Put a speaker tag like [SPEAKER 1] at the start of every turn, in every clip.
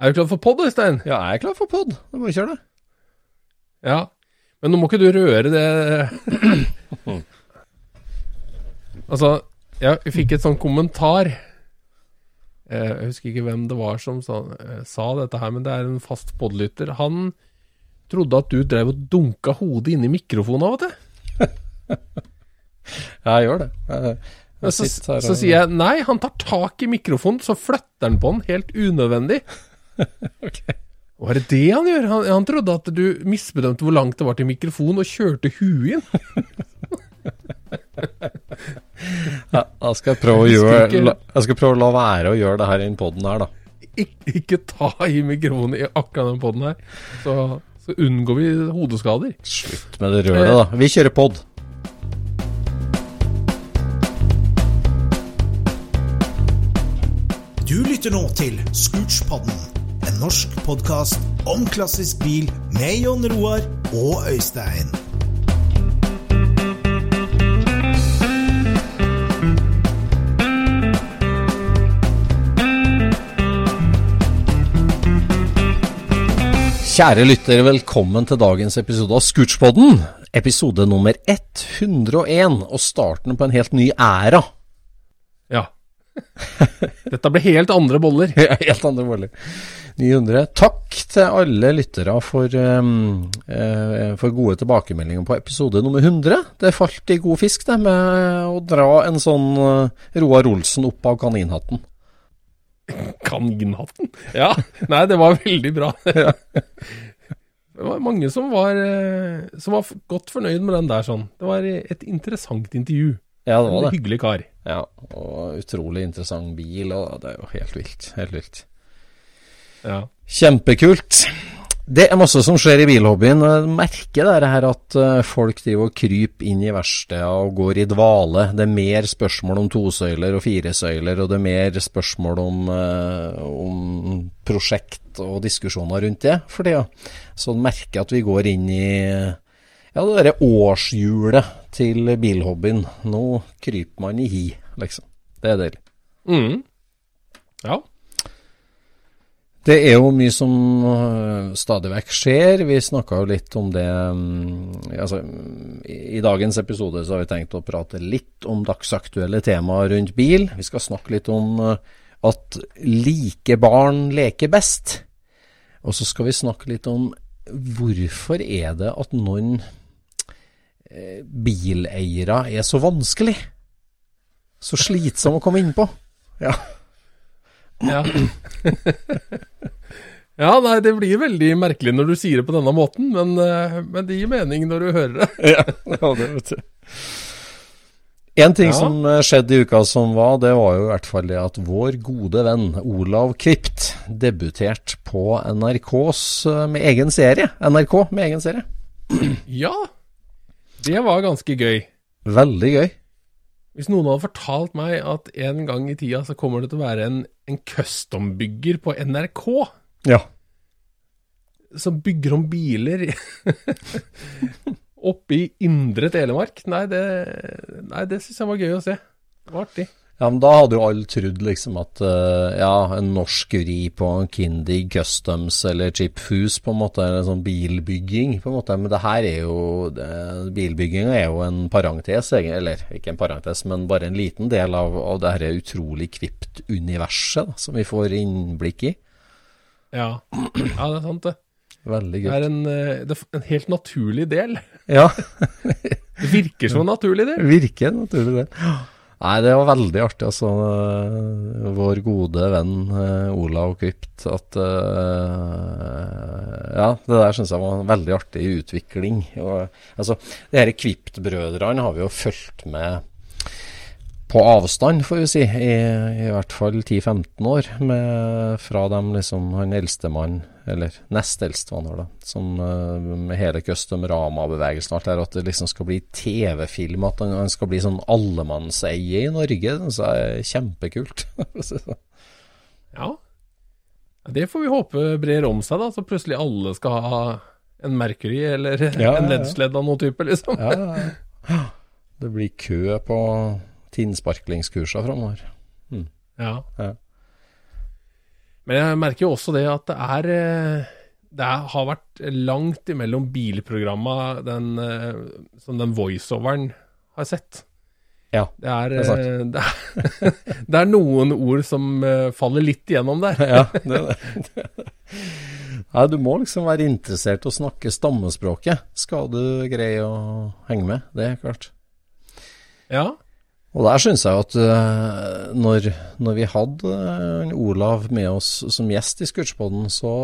[SPEAKER 1] Er du klar for pod, Øystein?
[SPEAKER 2] Ja, jeg er klar for pod. Da må vi kjøre det.
[SPEAKER 1] Ja. Men nå må ikke du røre det Altså, jeg fikk et sånn kommentar. Eh, Jeg husker ikke hvem det var som sa, eh, sa dette her, men det er en fast podlytter. Han trodde at du drev og dunka hodet inn i mikrofonen av og til.
[SPEAKER 2] Ja, jeg gjør det. Jeg, jeg
[SPEAKER 1] Så,
[SPEAKER 2] og...
[SPEAKER 1] så sier jeg nei, han tar tak i mikrofonen, så flytter han på den helt unødvendig. Var det det han gjør? Han, han trodde at du misbedømte hvor langt det var til mikrofonen, og kjørte huet inn.
[SPEAKER 2] Ja, da skal jeg prøve å gjøre la, Jeg skal prøve å la være å gjøre det her i den poden her, da.
[SPEAKER 1] Ikke, ikke ta i mikrofonen i akkurat den poden her, så, så unngår vi hodeskader.
[SPEAKER 2] Slutt med det røret, da. Vi kjører pod.
[SPEAKER 3] Du lytter nå til Scootspodden, en norsk podkast om klassisk bil med Jon Roar og Øystein.
[SPEAKER 2] Kjære lyttere, velkommen til dagens episode av Scootspodden. Episode nummer 101, og starten på en helt ny æra.
[SPEAKER 1] Ja. Dette ble helt andre boller.
[SPEAKER 2] Helt andre måler. 900. Takk til alle lyttere for, eh, for gode tilbakemeldinger på episode nummer 100. Det falt i god fisk, det, med å dra en sånn eh, Roar Olsen opp av kaninhatten.
[SPEAKER 1] Kaninhatten. Ja. Nei, det var veldig bra. Det var mange som var, eh, som var godt fornøyd med den der sånn. Det var et interessant intervju.
[SPEAKER 2] Ja, det var
[SPEAKER 1] En
[SPEAKER 2] det.
[SPEAKER 1] hyggelig kar.
[SPEAKER 2] Ja, og utrolig interessant bil, og det er jo helt vilt. Helt vilt.
[SPEAKER 1] Ja.
[SPEAKER 2] Kjempekult. Det er masse som skjer i bilhobbyen. Jeg merker det her at eh, folk driver og kryper inn i verkstedet og går i dvale. Det er mer spørsmål om tosøyler og firesøyler, og det er mer spørsmål om, eh, om prosjekt og diskusjoner rundt det for tida. Så jeg merker at vi går inn i ja, det derre årshjulet til bilhobbyen. Nå kryper man i hi, liksom. Det er deilig.
[SPEAKER 1] Mm. Ja.
[SPEAKER 2] Det er jo mye som øh, stadig vekk skjer. Vi snakka jo litt om det mm, altså, I dagens episode så har vi tenkt å prate litt om dagsaktuelle temaer rundt bil. Vi skal snakke litt om øh, at like barn leker best. Og så skal vi snakke litt om hvorfor er det at noen eh, bileiere er så vanskelig? Så slitsom å komme inn på. Ja.
[SPEAKER 1] Ja. ja, nei, det blir veldig merkelig når du sier det på denne måten, men, eh, men det gir mening når du hører det.
[SPEAKER 2] ja, det vet du. En ting
[SPEAKER 1] Ja.
[SPEAKER 2] som eh, skjedde i uka som var, det var jo i hvert fall det at vår gode venn Olav Kvipt debuterte på NRKs eh, med egen serie. NRK med egen serie.
[SPEAKER 1] Ja, det var ganske gøy.
[SPEAKER 2] Veldig gøy.
[SPEAKER 1] Hvis noen hadde fortalt meg at en gang i tida så kommer det til å være en, en custombygger på NRK
[SPEAKER 2] Ja.
[SPEAKER 1] som bygger om biler oppe i indre Telemark Nei, det, nei, det syns jeg var gøy å se. Det var artig.
[SPEAKER 2] Ja, men da hadde jo alle trodd liksom at uh, ja, en norsk vri på en Kindig Customs eller Chip Foose, på en måte, eller sånn bilbygging på en måte, men det her er jo Bilbygginga er jo en parentes, eller ikke en parentes, men bare en liten del av, av det her utrolig kvipt universet da, som vi får innblikk i.
[SPEAKER 1] Ja. ja, det er sant, det.
[SPEAKER 2] Veldig
[SPEAKER 1] Det er en, eh, det er en helt naturlig del.
[SPEAKER 2] Ja,
[SPEAKER 1] Det virker som en naturlig del.
[SPEAKER 2] virker en naturlig det. Nei, det var veldig artig, altså. øh, Vår gode venn Ola Olav Krypt. At øh, Ja, det der syns jeg var en veldig artig utvikling. Og, altså, de her Kvipt-brødrene har vi jo fulgt med på avstand, får vi si, i, i hvert fall 10-15 år. Med, fra dem liksom han eldstemann, eller nest eldste var da, som øh, med hele custom Rama-bevegelsen alt der, at det liksom skal bli TV-film, at han, han skal bli sånn allemannseie i Norge. Det synes jeg er kjempekult.
[SPEAKER 1] Ja. Det får vi håpe brer om seg, da, så plutselig alle skal ha en Mercury eller
[SPEAKER 2] Ja,
[SPEAKER 1] en. LED-sledd av noen type, liksom.
[SPEAKER 2] ja, ja, ja. Det blir kø på tinnsparklingskurser framover.
[SPEAKER 1] Ja.
[SPEAKER 2] Ja.
[SPEAKER 1] Men jeg merker jo også det at det er eh, Det er, har vært langt imellom bilprogramma den, eh, som den voiceoveren har sett.
[SPEAKER 2] Ja,
[SPEAKER 1] Det er,
[SPEAKER 2] det er sant.
[SPEAKER 1] eh, det er, det er noen ord som faller litt igjennom der.
[SPEAKER 2] ja, det, det. Nei, du må liksom være interessert i å snakke stammespråket, skal du greie å henge med. Det er klart.
[SPEAKER 1] Ja.
[SPEAKER 2] Og der syns jeg at øh, når, når vi hadde øh, Olav med oss som gjest i Scootspoden, så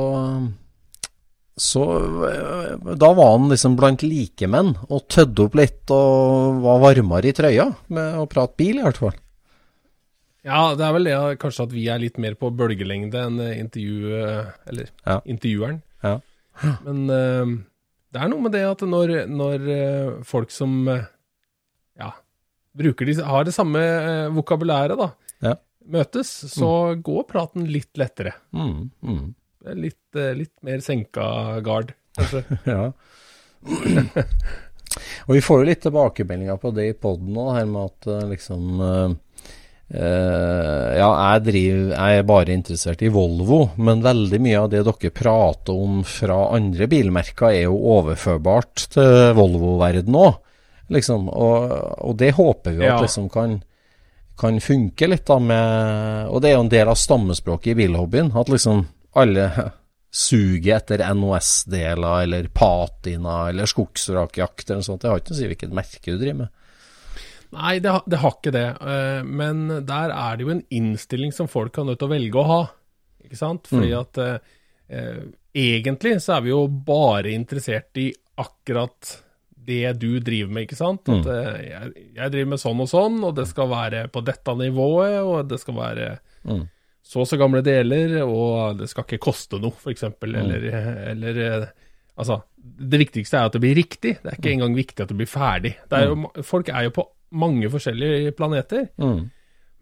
[SPEAKER 2] så øh, Da var han liksom blant likemenn og tødde opp litt og var varmere i trøya med å prate bil, i hvert fall.
[SPEAKER 1] ja, det er vel det kanskje at vi er litt mer på bølgelengde enn eh, intervju... eh, Eller
[SPEAKER 2] Ja.
[SPEAKER 1] intervjueren.
[SPEAKER 2] Ja.
[SPEAKER 1] Men eh, det er noe med det at når, når eh, folk som eh, bruker de, har det samme eh, vokabulæret, da,
[SPEAKER 2] Ja.
[SPEAKER 1] møtes, så går praten litt lettere.
[SPEAKER 2] Mm, mm.
[SPEAKER 1] Litt, eh, litt mer senka gard, kanskje.
[SPEAKER 2] Ja. og vi får jo litt tilbakemeldinger på det i poden nå, her med at eh, liksom eh, eh, Ja, jeg, driver, jeg er bare interessert i Volvo, men veldig mye av det dere prater om fra andre bilmerker, er jo overførbart til Volvo-verden òg. Liksom. Og, og det håper vi
[SPEAKER 1] Ja.
[SPEAKER 2] at liksom kan kan funke litt da med Og det er jo en del av stammespråket i bilhobbyen. At liksom alle suger etter NOS-deler eller patina eller skogsvrakjakt eller noe sånt. Det har ikke noe å si hvilket merke du driver med.
[SPEAKER 1] Nei, det, har- det har ikke det. eh, Men der er det jo en innstilling som folk har nødt til å velge å ha. Ikke sant? Fordi at eh, eh, egentlig så er vi jo bare interessert i akkurat det du driver med, ikke sant? At eh, jeg, jeg driver med sånn og sånn, og det skal være på dette nivået, og det skal være
[SPEAKER 2] Mm.
[SPEAKER 1] så og så gamle deler, og det skal ikke koste noe, f.eks. Eller, eller eh, Altså, det viktigste er at det blir riktig. Det er ikke engang viktig at det blir ferdig. Det er jo, Folk er jo på mange forskjellige planeter.
[SPEAKER 2] Mm.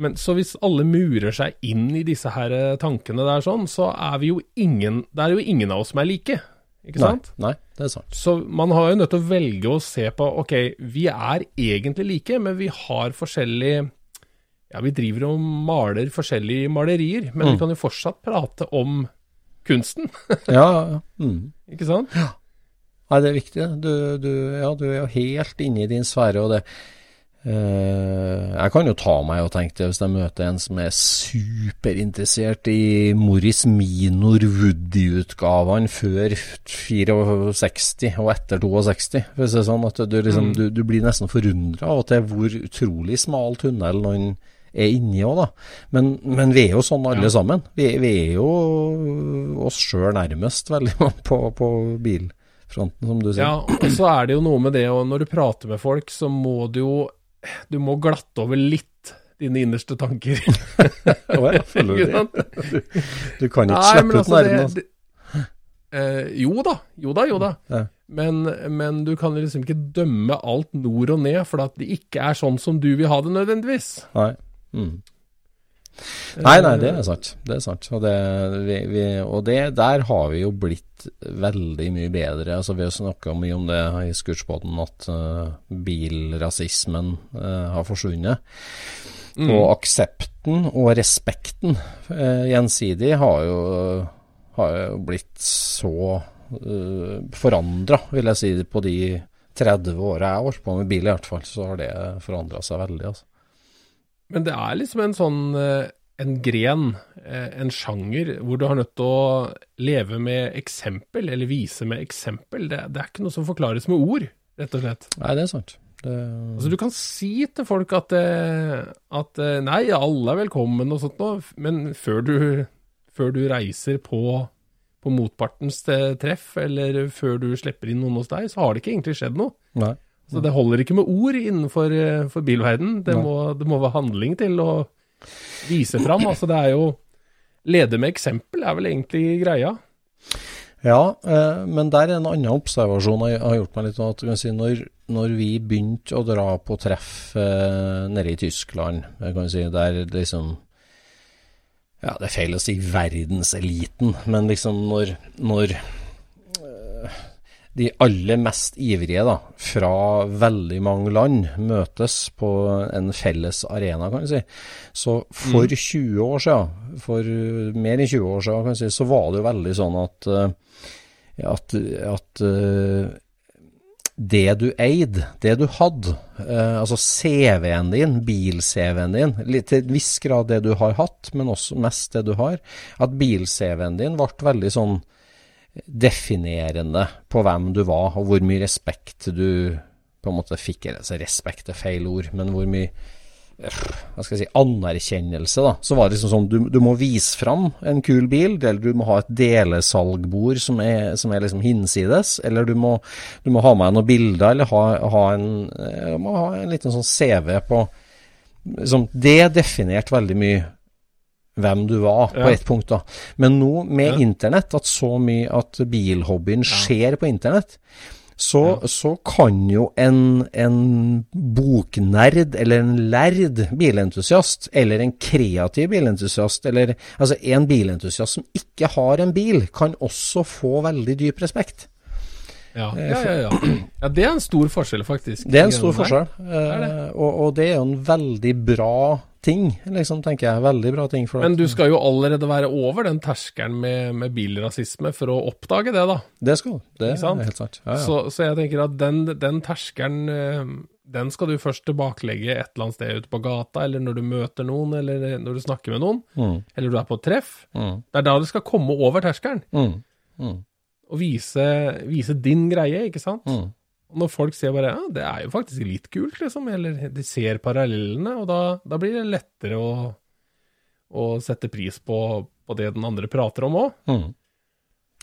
[SPEAKER 1] Men så hvis alle murer seg inn i disse her eh, tankene der sånn, så er vi jo ingen Det er jo ingen av oss som er like, ikke
[SPEAKER 2] Nei,
[SPEAKER 1] sant?
[SPEAKER 2] nei, det er sant.
[SPEAKER 1] Så man har jo nødt til å velge å se på Ok, vi er egentlig like, men vi har forskjellig Ja, vi driver og maler forskjellige malerier, men vi kan jo fortsatt prate om kunsten,
[SPEAKER 2] Ja, ja, ja. Mm.
[SPEAKER 1] ikke sant?
[SPEAKER 2] Nei, det er viktig. Du, du, ja, du er jo helt inne i din sfære, og det Jeg kan jo ta meg og tenke det hvis jeg møter en som er superinteressert i Morris Minor Woody-utgavene før 64 og etter 62. For å si sånn at du, liksom, du, du blir nesten forundra til hvor utrolig smal tunnel noen er inni òg, da. Men, men vi er jo sånn alle sammen. Vi, vi er jo oss sjøl nærmest veldig på, på bilfronten, som du sier.
[SPEAKER 1] Ja, og så er det jo noe med det, og når du prater med folk, så må du jo Du må glatte over litt dine innerste tanker.
[SPEAKER 2] Ja, føler du det? Du, du kan ikke
[SPEAKER 1] Nei,
[SPEAKER 2] slippe ut
[SPEAKER 1] altså,
[SPEAKER 2] nerven. Altså.
[SPEAKER 1] Eh, jo da, jo da, jo da.
[SPEAKER 2] Ja.
[SPEAKER 1] Men, men du kan liksom ikke dømme alt nord og ned, for at det ikke er sånn som du vil ha det nødvendigvis.
[SPEAKER 2] Nei. Mm. Nei, nei, det er sant. Det er sant. Og, det, vi, vi, og det, der har vi jo blitt veldig mye bedre. Altså, vi har snakka mye om det i Scootspoden, at uh, bilrasismen uh, har forsvunnet.
[SPEAKER 1] Mm.
[SPEAKER 2] Og aksepten og respekten uh, gjensidig har jo, har jo blitt så uh, forandra, vil jeg si, på de 30 åra jeg har holdt på med bil, i hvert fall. Så har det forandra seg veldig. altså.
[SPEAKER 1] Men det er liksom en sånn eh, en gren, eh, en sjanger, hvor du har nødt til å leve med eksempel, eller vise med eksempel. Det, det er ikke noe som forklares med ord, rett og slett.
[SPEAKER 2] Nei, det er sant. Det,
[SPEAKER 1] Altså Du kan si til folk at, eh, at nei, alle er velkommen og sånt noe, men før du, før du reiser på, på motpartens treff, eller før du slipper inn noen hos deg, så har det ikke egentlig skjedd noe.
[SPEAKER 2] nei.
[SPEAKER 1] Så det holder ikke med ord innenfor eh, bilverden. Det må, det må være handling til å vise fram. Altså det er jo Lede med eksempel er vel egentlig greia.
[SPEAKER 2] Ja, eh, men der er en annen observasjon jeg har gjort meg litt. At kan si, når, når vi begynte å dra på treff eh, nede i Tyskland, kan si, der liksom Ja, det er feil å si verdenseliten, men liksom når, når eh, de aller mest ivrige da, fra veldig mange land møtes på en felles arena, kan du si. Så for 20 år siden, for mer enn 20 år siden, kan du si, så var det jo veldig sånn at eh, at, at eh, det du eide, det du hadde, eh, altså CV-en din, bil-CV-en din, litt til en viss grad det du har hatt, men også mest det du har, at bil-CV-en din ble veldig sånn definerende på hvem du var, og hvor mye respekt du på en måte fikk. Altså respekt er feil ord, men hvor mye eh, hva skal jeg si, anerkjennelse, da. Så var det liksom sånn, du, du må vise fram en kul bil, eller du må ha et delesalgbord som er, som er liksom hinsides, eller du må, du må ha med noen bilder, eller ha, ha, en, eh, må ha en liten sånn CV på liksom, Det definerte veldig mye hvem du var, på
[SPEAKER 1] Ja.
[SPEAKER 2] ett punkt, da. Men nå med
[SPEAKER 1] Ja.
[SPEAKER 2] internett, at så mye at bilhobbyen skjer på internett, så, så kan jo en, en boknerd eller en lærd bilentusiast, eller en kreativ bilentusiast, eller altså en bilentusiast som ikke har en bil, kan også få veldig dyp respekt.
[SPEAKER 1] Ja, ja, ja. ja. ja det er en stor forskjell, faktisk.
[SPEAKER 2] Det er en stor forskjell,
[SPEAKER 1] er det.
[SPEAKER 2] eh, og, og det er jo en veldig bra ting, liksom, tenker jeg. Veldig bra ting for
[SPEAKER 1] Men du skal jo allerede være over den terskelen med, med bilrasisme for å oppdage det, da.
[SPEAKER 2] Det skal du. Det er helt sant. Ja, ja.
[SPEAKER 1] Så, så jeg tenker at den, den terskelen eh, den skal du først tilbakelegge et eller annet sted ute på gata, eller når du møter noen, eller når du snakker med noen,
[SPEAKER 2] Mm,
[SPEAKER 1] eller du er på et treff.
[SPEAKER 2] mm,
[SPEAKER 1] Det er da du skal komme over terskelen,
[SPEAKER 2] mm, mm,
[SPEAKER 1] og vise, vise din greie, ikke sant? Og når folk ser bare ja, det er jo faktisk litt kult, liksom, eller de ser parallellene, og da, da blir det lettere å, å sette pris på, på det den andre prater om òg.
[SPEAKER 2] mm.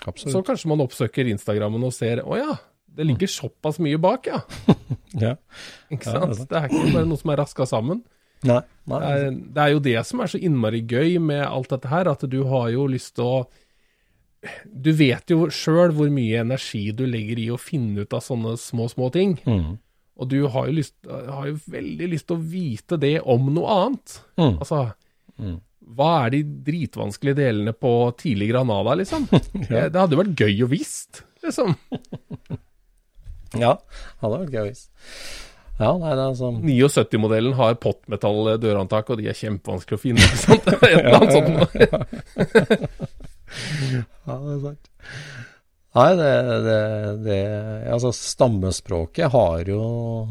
[SPEAKER 2] Absolutt.
[SPEAKER 1] Så kanskje man oppsøker Instagrammen og ser å ja, det ligger såpass mye bak, ja.
[SPEAKER 2] Ja.
[SPEAKER 1] Ikke
[SPEAKER 2] Ja, det er
[SPEAKER 1] sant?
[SPEAKER 2] sant.
[SPEAKER 1] det er ikke bare noe som er raska sammen.
[SPEAKER 2] Nei. nei.
[SPEAKER 1] Det er, det er jo det som er så innmari gøy med alt dette her, at du har jo lyst til å Du vet jo sjøl hvor mye energi du legger i å finne ut av sånne små, små ting.
[SPEAKER 2] Mm.
[SPEAKER 1] Og du har jo, lyst, har jo veldig lyst til å vite det om noe annet.
[SPEAKER 2] Mm.
[SPEAKER 1] Altså,
[SPEAKER 2] Mm.
[SPEAKER 1] hva er de dritvanskelige delene på tidlig Granada, liksom?
[SPEAKER 2] Ja.
[SPEAKER 1] Det hadde jo vært gøy å visst, liksom.
[SPEAKER 2] Ja, hadde vært gøy å visst. Ja, nei, det er sånn
[SPEAKER 1] 79-modellen har pottmetall dørhåndtak, og de er kjempevanskelig å finne. Ikke sant? Et eller annet sånt.
[SPEAKER 2] Ja, det er sant. Nei, det, det, det Altså, stammespråket har jo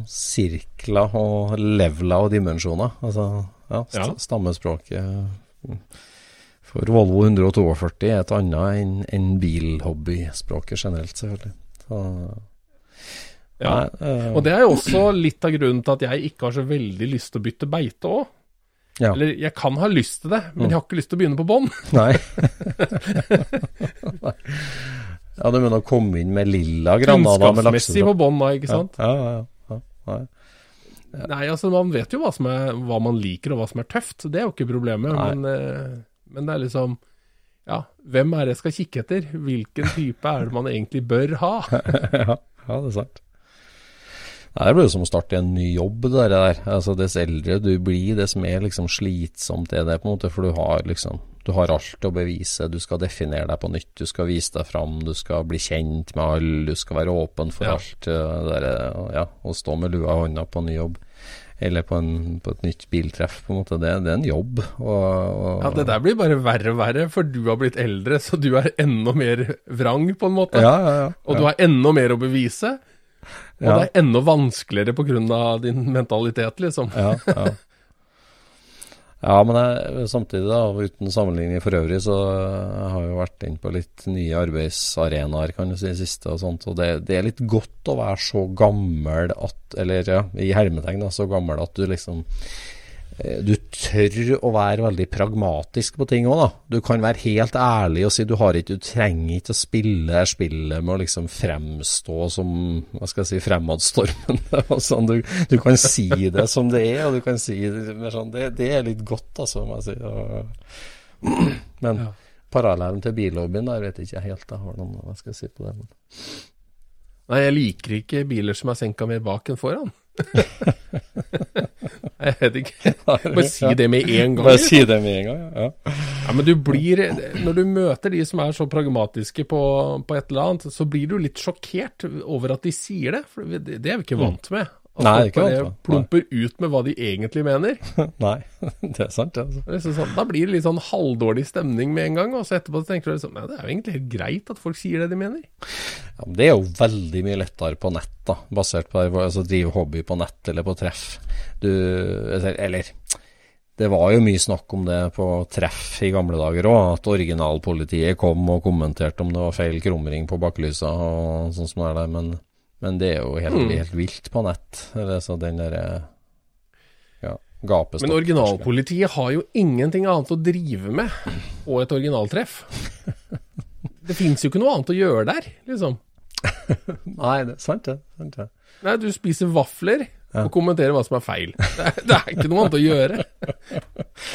[SPEAKER 2] sirkler og leveler og dimensjoner. Altså, ja, st
[SPEAKER 1] Ja.
[SPEAKER 2] stammespråket mm, for Volvo 142 er et annet enn en bilhobbyspråket generelt, selvfølgelig. Så,
[SPEAKER 1] Ja.
[SPEAKER 2] nei, eh,
[SPEAKER 1] Og det er jo også litt av grunnen til at jeg ikke har så veldig lyst til å bytte beite òg.
[SPEAKER 2] Ja.
[SPEAKER 1] Eller jeg kan ha lyst til det, men jeg har ikke lyst til å begynne på bånn.
[SPEAKER 2] Nei. ja, du mener å komme inn med lilla Granada med
[SPEAKER 1] Kunnskapsmessig på bånn da, ikke sant?
[SPEAKER 2] Ja, ja, ja.
[SPEAKER 1] Nei, altså man vet jo hva, som er, hva man liker og hva som er tøft, det er jo ikke problemet. Men, eh, men det er liksom Ja, hvem er det jeg skal kikke etter? Hvilken type er det man egentlig bør ha?
[SPEAKER 2] ja, ja, det er sant. Det blir jo som å starte en ny jobb, det der. Altså, Dess eldre du blir, dess mer liksom slitsomt er det, på en måte. For du har liksom Du har alt å bevise. Du skal definere deg på nytt. Du skal vise deg fram. Du skal bli kjent med alle. Du skal være åpen for
[SPEAKER 1] Ja.
[SPEAKER 2] alt. eh, Det der, ja, Å stå med lua i hånda på en ny jobb. Eller på, en, på et nytt biltreff, på en måte. Det, det er en jobb. Og, og,
[SPEAKER 1] Ja, Det der blir bare verre og verre, for du har blitt eldre, så du er enda mer vrang, på en måte.
[SPEAKER 2] ja, ja, ja.
[SPEAKER 1] Og du har enda mer å bevise. Og
[SPEAKER 2] Ja.
[SPEAKER 1] det er enda vanskeligere pga. din mentalitet, liksom.
[SPEAKER 2] Ja, ja. ja men jeg, samtidig, da, uten sammenligning for øvrig, så har jeg jo vært inn på litt nye arbeidsarenaer, kan du si, siste og sånt. Og det, det er litt godt å være så gammel at Eller ja, i hermetegn, da, så gammel at du liksom du tør å være veldig pragmatisk på ting òg, da. Du kan være helt ærlig og si du har ikke, du trenger ikke å spille spillet med å liksom fremstå som hva skal jeg si, fremadstormende. sånn. du, du kan si det som det er, og du kan si det mer sånn Det, det er litt godt, altså, må jeg si. Men
[SPEAKER 1] Ja.
[SPEAKER 2] parallellen til billobbyen der vet jeg ikke helt. Jeg har noen, hva skal jeg si på det. Men.
[SPEAKER 1] Nei, jeg liker ikke biler som er senka mer bak enn foran. jeg vet ikke. Bare si det med en gang.
[SPEAKER 2] Bare si det med en gang, ja. ja.
[SPEAKER 1] Men du blir Når du møter de som er så pragmatiske på, på et eller annet, så blir du litt sjokkert over at de sier det. For det, det er vi ikke vant med. At.
[SPEAKER 2] Nei,
[SPEAKER 1] folk bare
[SPEAKER 2] med.
[SPEAKER 1] plumper ut med hva de egentlig mener.
[SPEAKER 2] Nei, det er sant. Altså.
[SPEAKER 1] Det er sånn, da blir det litt sånn halvdårlig stemning med en gang, og så etterpå tenker du liksom, ja, det er jo egentlig helt greit at folk sier det de mener.
[SPEAKER 2] Ja, men det er jo veldig mye lettere på nett, da, basert på altså, drive hobby på nett eller på treff. Du, eller det var jo mye snakk om det på treff i gamle dager òg, at originalpolitiet kom og kommenterte om det var feil krumring på baklysa og sånn som det er der, men, men det er jo helt,
[SPEAKER 1] Mm.
[SPEAKER 2] helt vilt på nett. Eller så den derre ja, gapestokk.
[SPEAKER 1] Men originalpolitiet har jo ingenting annet å drive med og et originaltreff. Det fins jo ikke noe annet å gjøre der, liksom.
[SPEAKER 2] Nei, det er sant det. Sant det.
[SPEAKER 1] Nei, du spiser vafler og kommenterer hva som er feil. Det er, det er ikke noe annet å gjøre.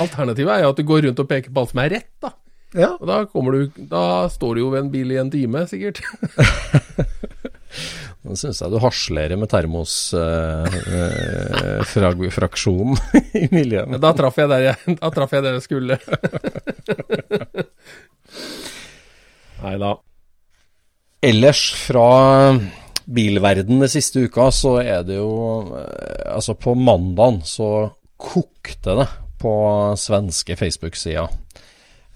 [SPEAKER 1] Alternativet er jo at du går rundt og peker på alt som er rett, da.
[SPEAKER 2] Ja.
[SPEAKER 1] Og da kommer du Da står du jo ved en bil i en time, sikkert.
[SPEAKER 2] Nå syns jeg du haslerer med termosfraksjonen i miljøet.
[SPEAKER 1] Da traff jeg der jeg, da traff jeg der jeg skulle. Nei da.
[SPEAKER 2] Ellers fra bilverden den siste uka, så er det jo eh, Altså, på mandagen så kokte det på svenske Facebook-sider.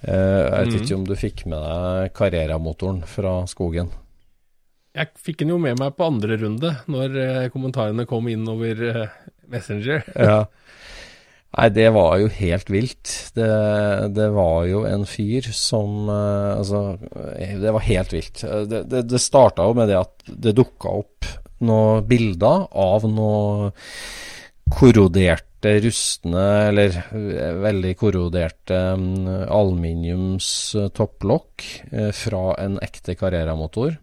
[SPEAKER 2] Eh, jeg vet ikke om du fikk med deg Carrera-motoren fra skogen?
[SPEAKER 1] Jeg fikk den jo med meg på andre runde, når eh, kommentarene kom inn over eh, Messenger.
[SPEAKER 2] Ja. Nei, det var jo helt vilt. Det, det var jo en fyr som eh, Altså, det var helt vilt. Det, det, det starta jo med det at det dukka opp noen bilder av noen korroderte, rustne, eller veldig korroderte aluminiums aluminiumstopplokk eh, fra en ekte Carrera-motor.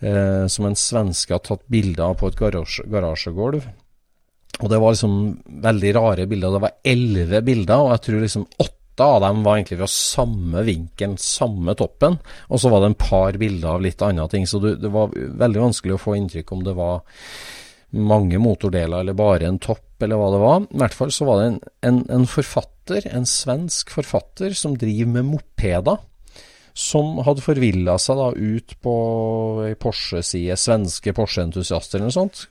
[SPEAKER 2] Eh, som en svenske har tatt bilde av på et garasje, garasjegulv. Og det var liksom veldig rare bilder. Det var elleve bilder, og jeg tror liksom åtte av dem var egentlig fra samme vinkel, samme toppen. Og så var det en par bilder av litt andre ting, så det, det var veldig vanskelig å få inntrykk om det var mange motordeler eller bare en topp, eller hva det var. I hvert fall så var det en, en, en forfatter, en svensk forfatter, som driver med mopeder som hadde forvilla seg da ut på Porsche-side, svenske Porsche-entusiaster eller noe sånt.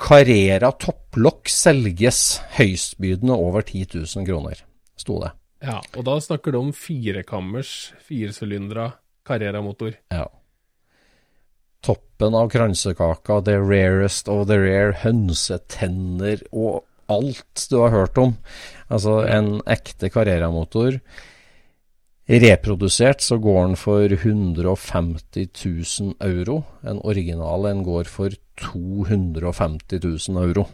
[SPEAKER 2] Carrera topplokk selges høystbydende over 10 000 kroner, sto det.
[SPEAKER 1] Ja, og da snakker du om firekammers, firesylindra Carrera-motor.
[SPEAKER 2] Ja. Toppen av kransekaka, the rarest of the rare, hønsetenner og alt du har hørt om. Altså en ekte Carrera-motor. Reprodusert så går den for 150 000 euro. En original en går for 250 000 euro.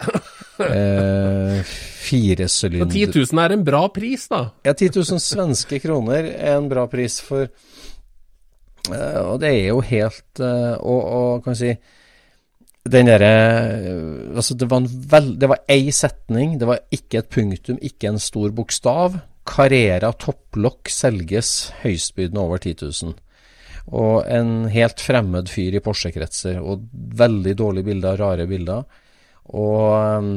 [SPEAKER 2] Eh, fire sylinder
[SPEAKER 1] 10 000 er en bra pris, da.
[SPEAKER 2] ja, 10 000 svenske kroner er en bra pris for eh, Og det er jo helt eh, og, og kan vi si den derre Altså, det var, en det var ei setning, det var ikke et punktum, ikke en stor bokstav. Carrera topplokk selges høystbydende over 10 000. Og en helt fremmed fyr i Porsche-kretser, og veldig dårlige bilder, rare bilder. Og um,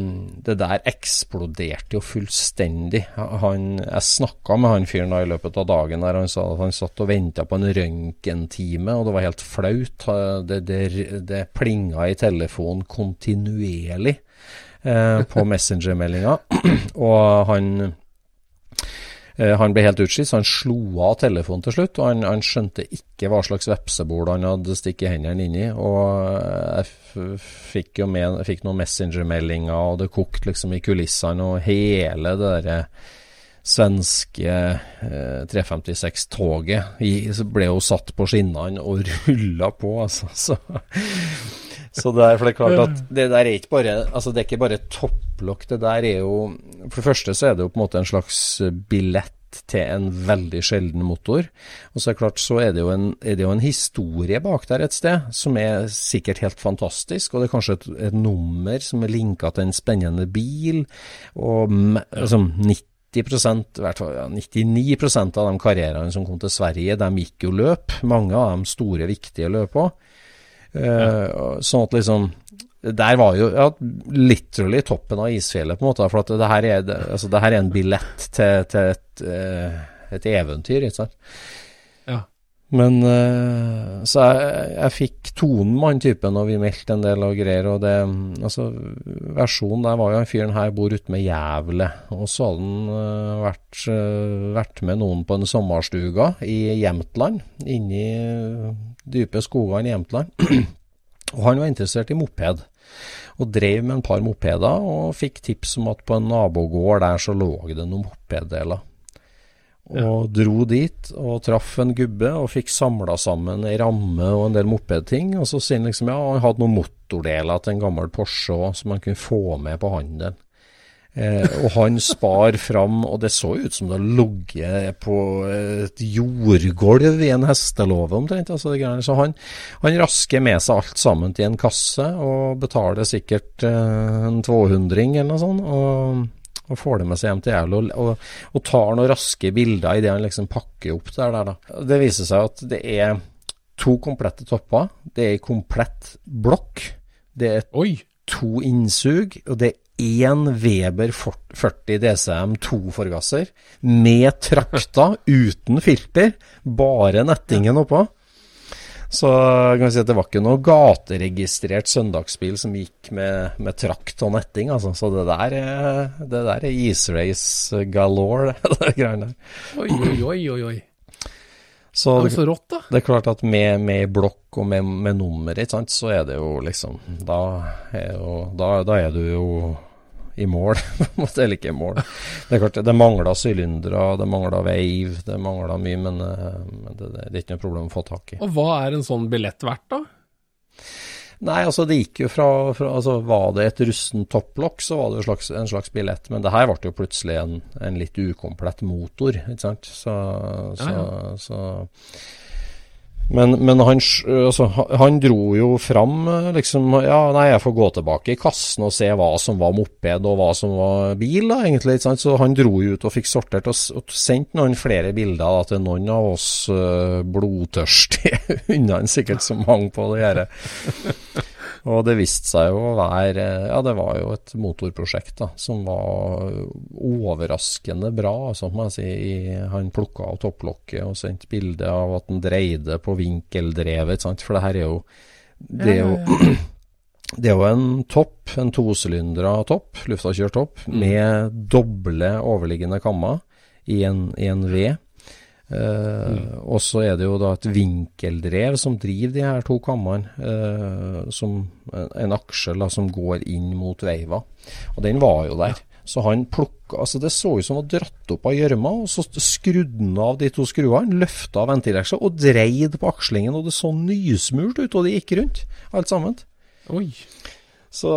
[SPEAKER 2] det der eksploderte jo fullstendig. Han, jeg snakka med han fyren da i løpet av dagen der han sa at han satt og venta på en røntgentime, og det var helt flaut. Det, det, det plinga i telefonen kontinuerlig eh, på Messenger-meldinga. og han han ble helt utslitt, så han slo av telefonen til slutt. Og han, han skjønte ikke hva slags vepsebol han hadde stikket hendene inn i. Og jeg fikk jo med, fikk noen Messenger-meldinger, og det kokte liksom i kulissene. Og hele det derre svenske eh, 356-toget ble jo satt på skinnene og rulla på, altså. Så, så det er, for det er klart at det der er ikke bare Altså det er ikke bare topplokk. Det der er jo For det første så er det jo på en måte en slags billett til en veldig sjelden motor. Og så er det klart så er det, jo en, det jo en historie bak der et sted som er sikkert helt fantastisk. Og det er kanskje et, et nummer som er linka til en spennende bil. Og altså, 90 i hvert fall ja, 99% av de karrierene som kom til Sverige, de gikk jo løp. Mange av de store, viktige løp òg. Uh, sånn at liksom Der var jo ja, literally toppen av isfjellet, på en måte. For at det her er, altså, det her er en billett til, til et, uh, et, eventyr, ikke sant. Men uh, Så jeg, jeg fikk tonen med han typen, og vi meldte en del og greier. Og det Altså, versjonen der var jo han fyren her bor ute med Jævle. Og så hadde han vært, vært med noen på en sommerstuga i Jämtland, inni dype skogene i Jämtland. og han var interessert i moped, og drev med en par mopeder, og fikk tips om at på en nabogård der så lå det noen mopeddeler. Og dro dit og traff en gubbe og fikk samla sammen ei ramme og en del mopedting. Og så sier han liksom ja, han hadde noen motordeler til en gammel Porsche også, som han kunne få med på handel. Eh, og han spar fram, og det så ut som det ligget på et jordgulv i en hestelåve omtrent. Altså så han, han, rasker med seg alt sammen til en kasse, og betaler sikkert eh, en 200-ring eller noe sånt. Og, og, får det med seg hjem til Jævla, og, og, og, tar noen raske bilder idet han liksom pakker opp der. der da. Det viser seg at det er to komplette topper. Det er ei komplett blokk. Det er
[SPEAKER 1] Oi.
[SPEAKER 2] to innsug, og det er én Weber 40 DCM 2-forgasser med trakta, uten filter, bare nettingen oppå. Så kan vi si at det var ikke noe gateregistrert søndagsbil som gikk med, med trakt og netting, altså. Så det der er, det der er israce galore, det greiene der.
[SPEAKER 1] Oi, oi, oi, oi.
[SPEAKER 2] Så
[SPEAKER 1] det så rått, da.
[SPEAKER 2] Det er klart at med, med blokk og med, med nummer, så er det jo liksom Da er, jo, da, da er du jo i mål. Eller ikke i mål. Det er klart, det mangla sylindere, det mangla veiv, det mangla mye, men, eh, men det, det, er ikke noe problem å få tak i.
[SPEAKER 1] Og hva er en sånn billett verdt, da?
[SPEAKER 2] Nei, altså det gikk jo fra, fra altså Var det et russent topplokk, så var det jo slags, en slags billett. Men det her ble jo plutselig en, en litt ukomplett motor, ikke sant. Så, så, ja, ja. så men, men han, altså, han, dro jo fram liksom Ja, nei, jeg får gå tilbake i kassen og se hva som var moped og hva som var bil, da, egentlig. Ikke Sant? Så han dro ut og fikk sortert og, og sendt noen flere bilder da, til noen av oss uh, blodtørstige hundene sikkert som hang på det gjerdet. Og det viste seg jo å være Ja, det var jo et motorprosjekt da, som var overraskende bra, altså, må jeg si. Han plukka av topplokket og sendte bilde av at han dreide på vinkeldrevet, sant? for det her er jo Det er jo det er jo en topp, en tosylindra topp, luftakjørt topp, mm. med doble overliggende kammer i en, i en V. Uh, Og så er det jo da et vinkeldrev som driver de her to kammene, uh, som en aksjel som går inn mot veiva. Og den var jo der. Så han plukka Altså, det så ut som han var dratt opp av gjørma, og så skrudde han av de to skruene, løfta ventilaksja og dreide på akslingen, og det så nysmurt ut, og det gikk rundt, alt sammen.
[SPEAKER 1] Oi.
[SPEAKER 2] Så,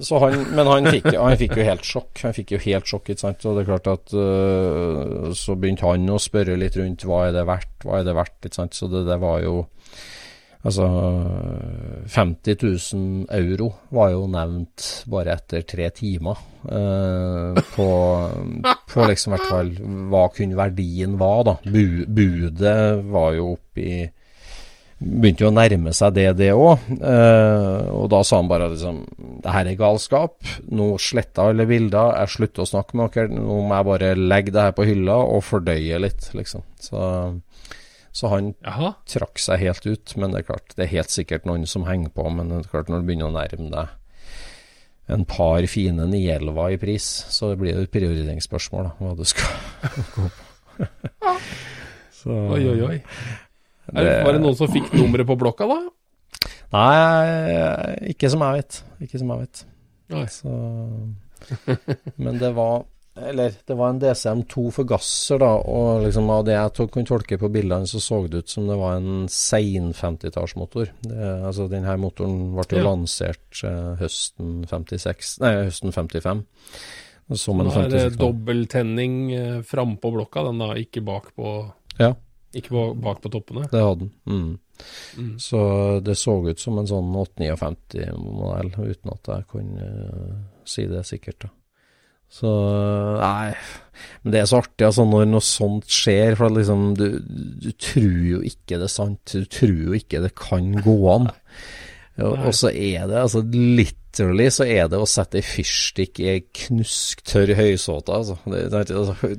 [SPEAKER 2] så han, men han fikk, han fikk, jo helt sjokk. Han fikk jo helt sjokk, ikke sant. Og det er klart at uh, Så begynte han å spørre litt rundt hva er det verdt, hva er det verdt, ikke sant. Så det, det var jo Altså 50 000 euro var jo nevnt bare etter tre timer. Uh, på, på liksom hvert fall hva kun verdien var, da. Bu, budet var jo oppi Begynte jo å nærme seg det, det òg. Eh, og da sa han bare liksom Det her er galskap. Nå sletter alle bilder. Jeg slutter å snakke med dere. Nå må jeg bare legge det her på hylla og fordøye litt, liksom. Så så han
[SPEAKER 1] Aha.
[SPEAKER 2] trakk seg helt ut. Men det er klart, det er helt sikkert noen som henger på. Men det er klart når du begynner å nærme deg en par fine Nielva i pris, så blir det et prioriteringsspørsmål, da, hva du skal gå på. så,
[SPEAKER 1] Oi, oi, oi. Er, det- var det noen som fikk nummeret på blokka, da?
[SPEAKER 2] Nei, ikke som jeg vet. Ikke som jeg vet. Så, men det var Eller det var en DCM2 forgasser, da, og liksom av det jeg tok, kunne tolke på bildene, så så det ut som det var en sein 50-tallsmotor. Det- Altså, denne motoren ble jo
[SPEAKER 1] Ja.
[SPEAKER 2] lansert eh, høsten 56 Nei, høsten 55. Som en
[SPEAKER 1] Da er det
[SPEAKER 2] 56
[SPEAKER 1] dobbelttenning eh, frampå blokka, den da, ikke bak på
[SPEAKER 2] Ja.
[SPEAKER 1] Ikke bak på toppene.
[SPEAKER 2] Det hadde den. Mm.
[SPEAKER 1] Mm.
[SPEAKER 2] Så det så ut som en sånn 859-modell, uten at jeg kunne eh, si det sikkert. da. Så nei Men det er så artig altså, når noe sånt skjer, for liksom du, du tror jo ikke det er sant. Du tror jo ikke det kan gå an. Og, så er det altså literally så er det å sette ei fyrstikk i ei knusktørr høysåte, altså. Det, det, altså,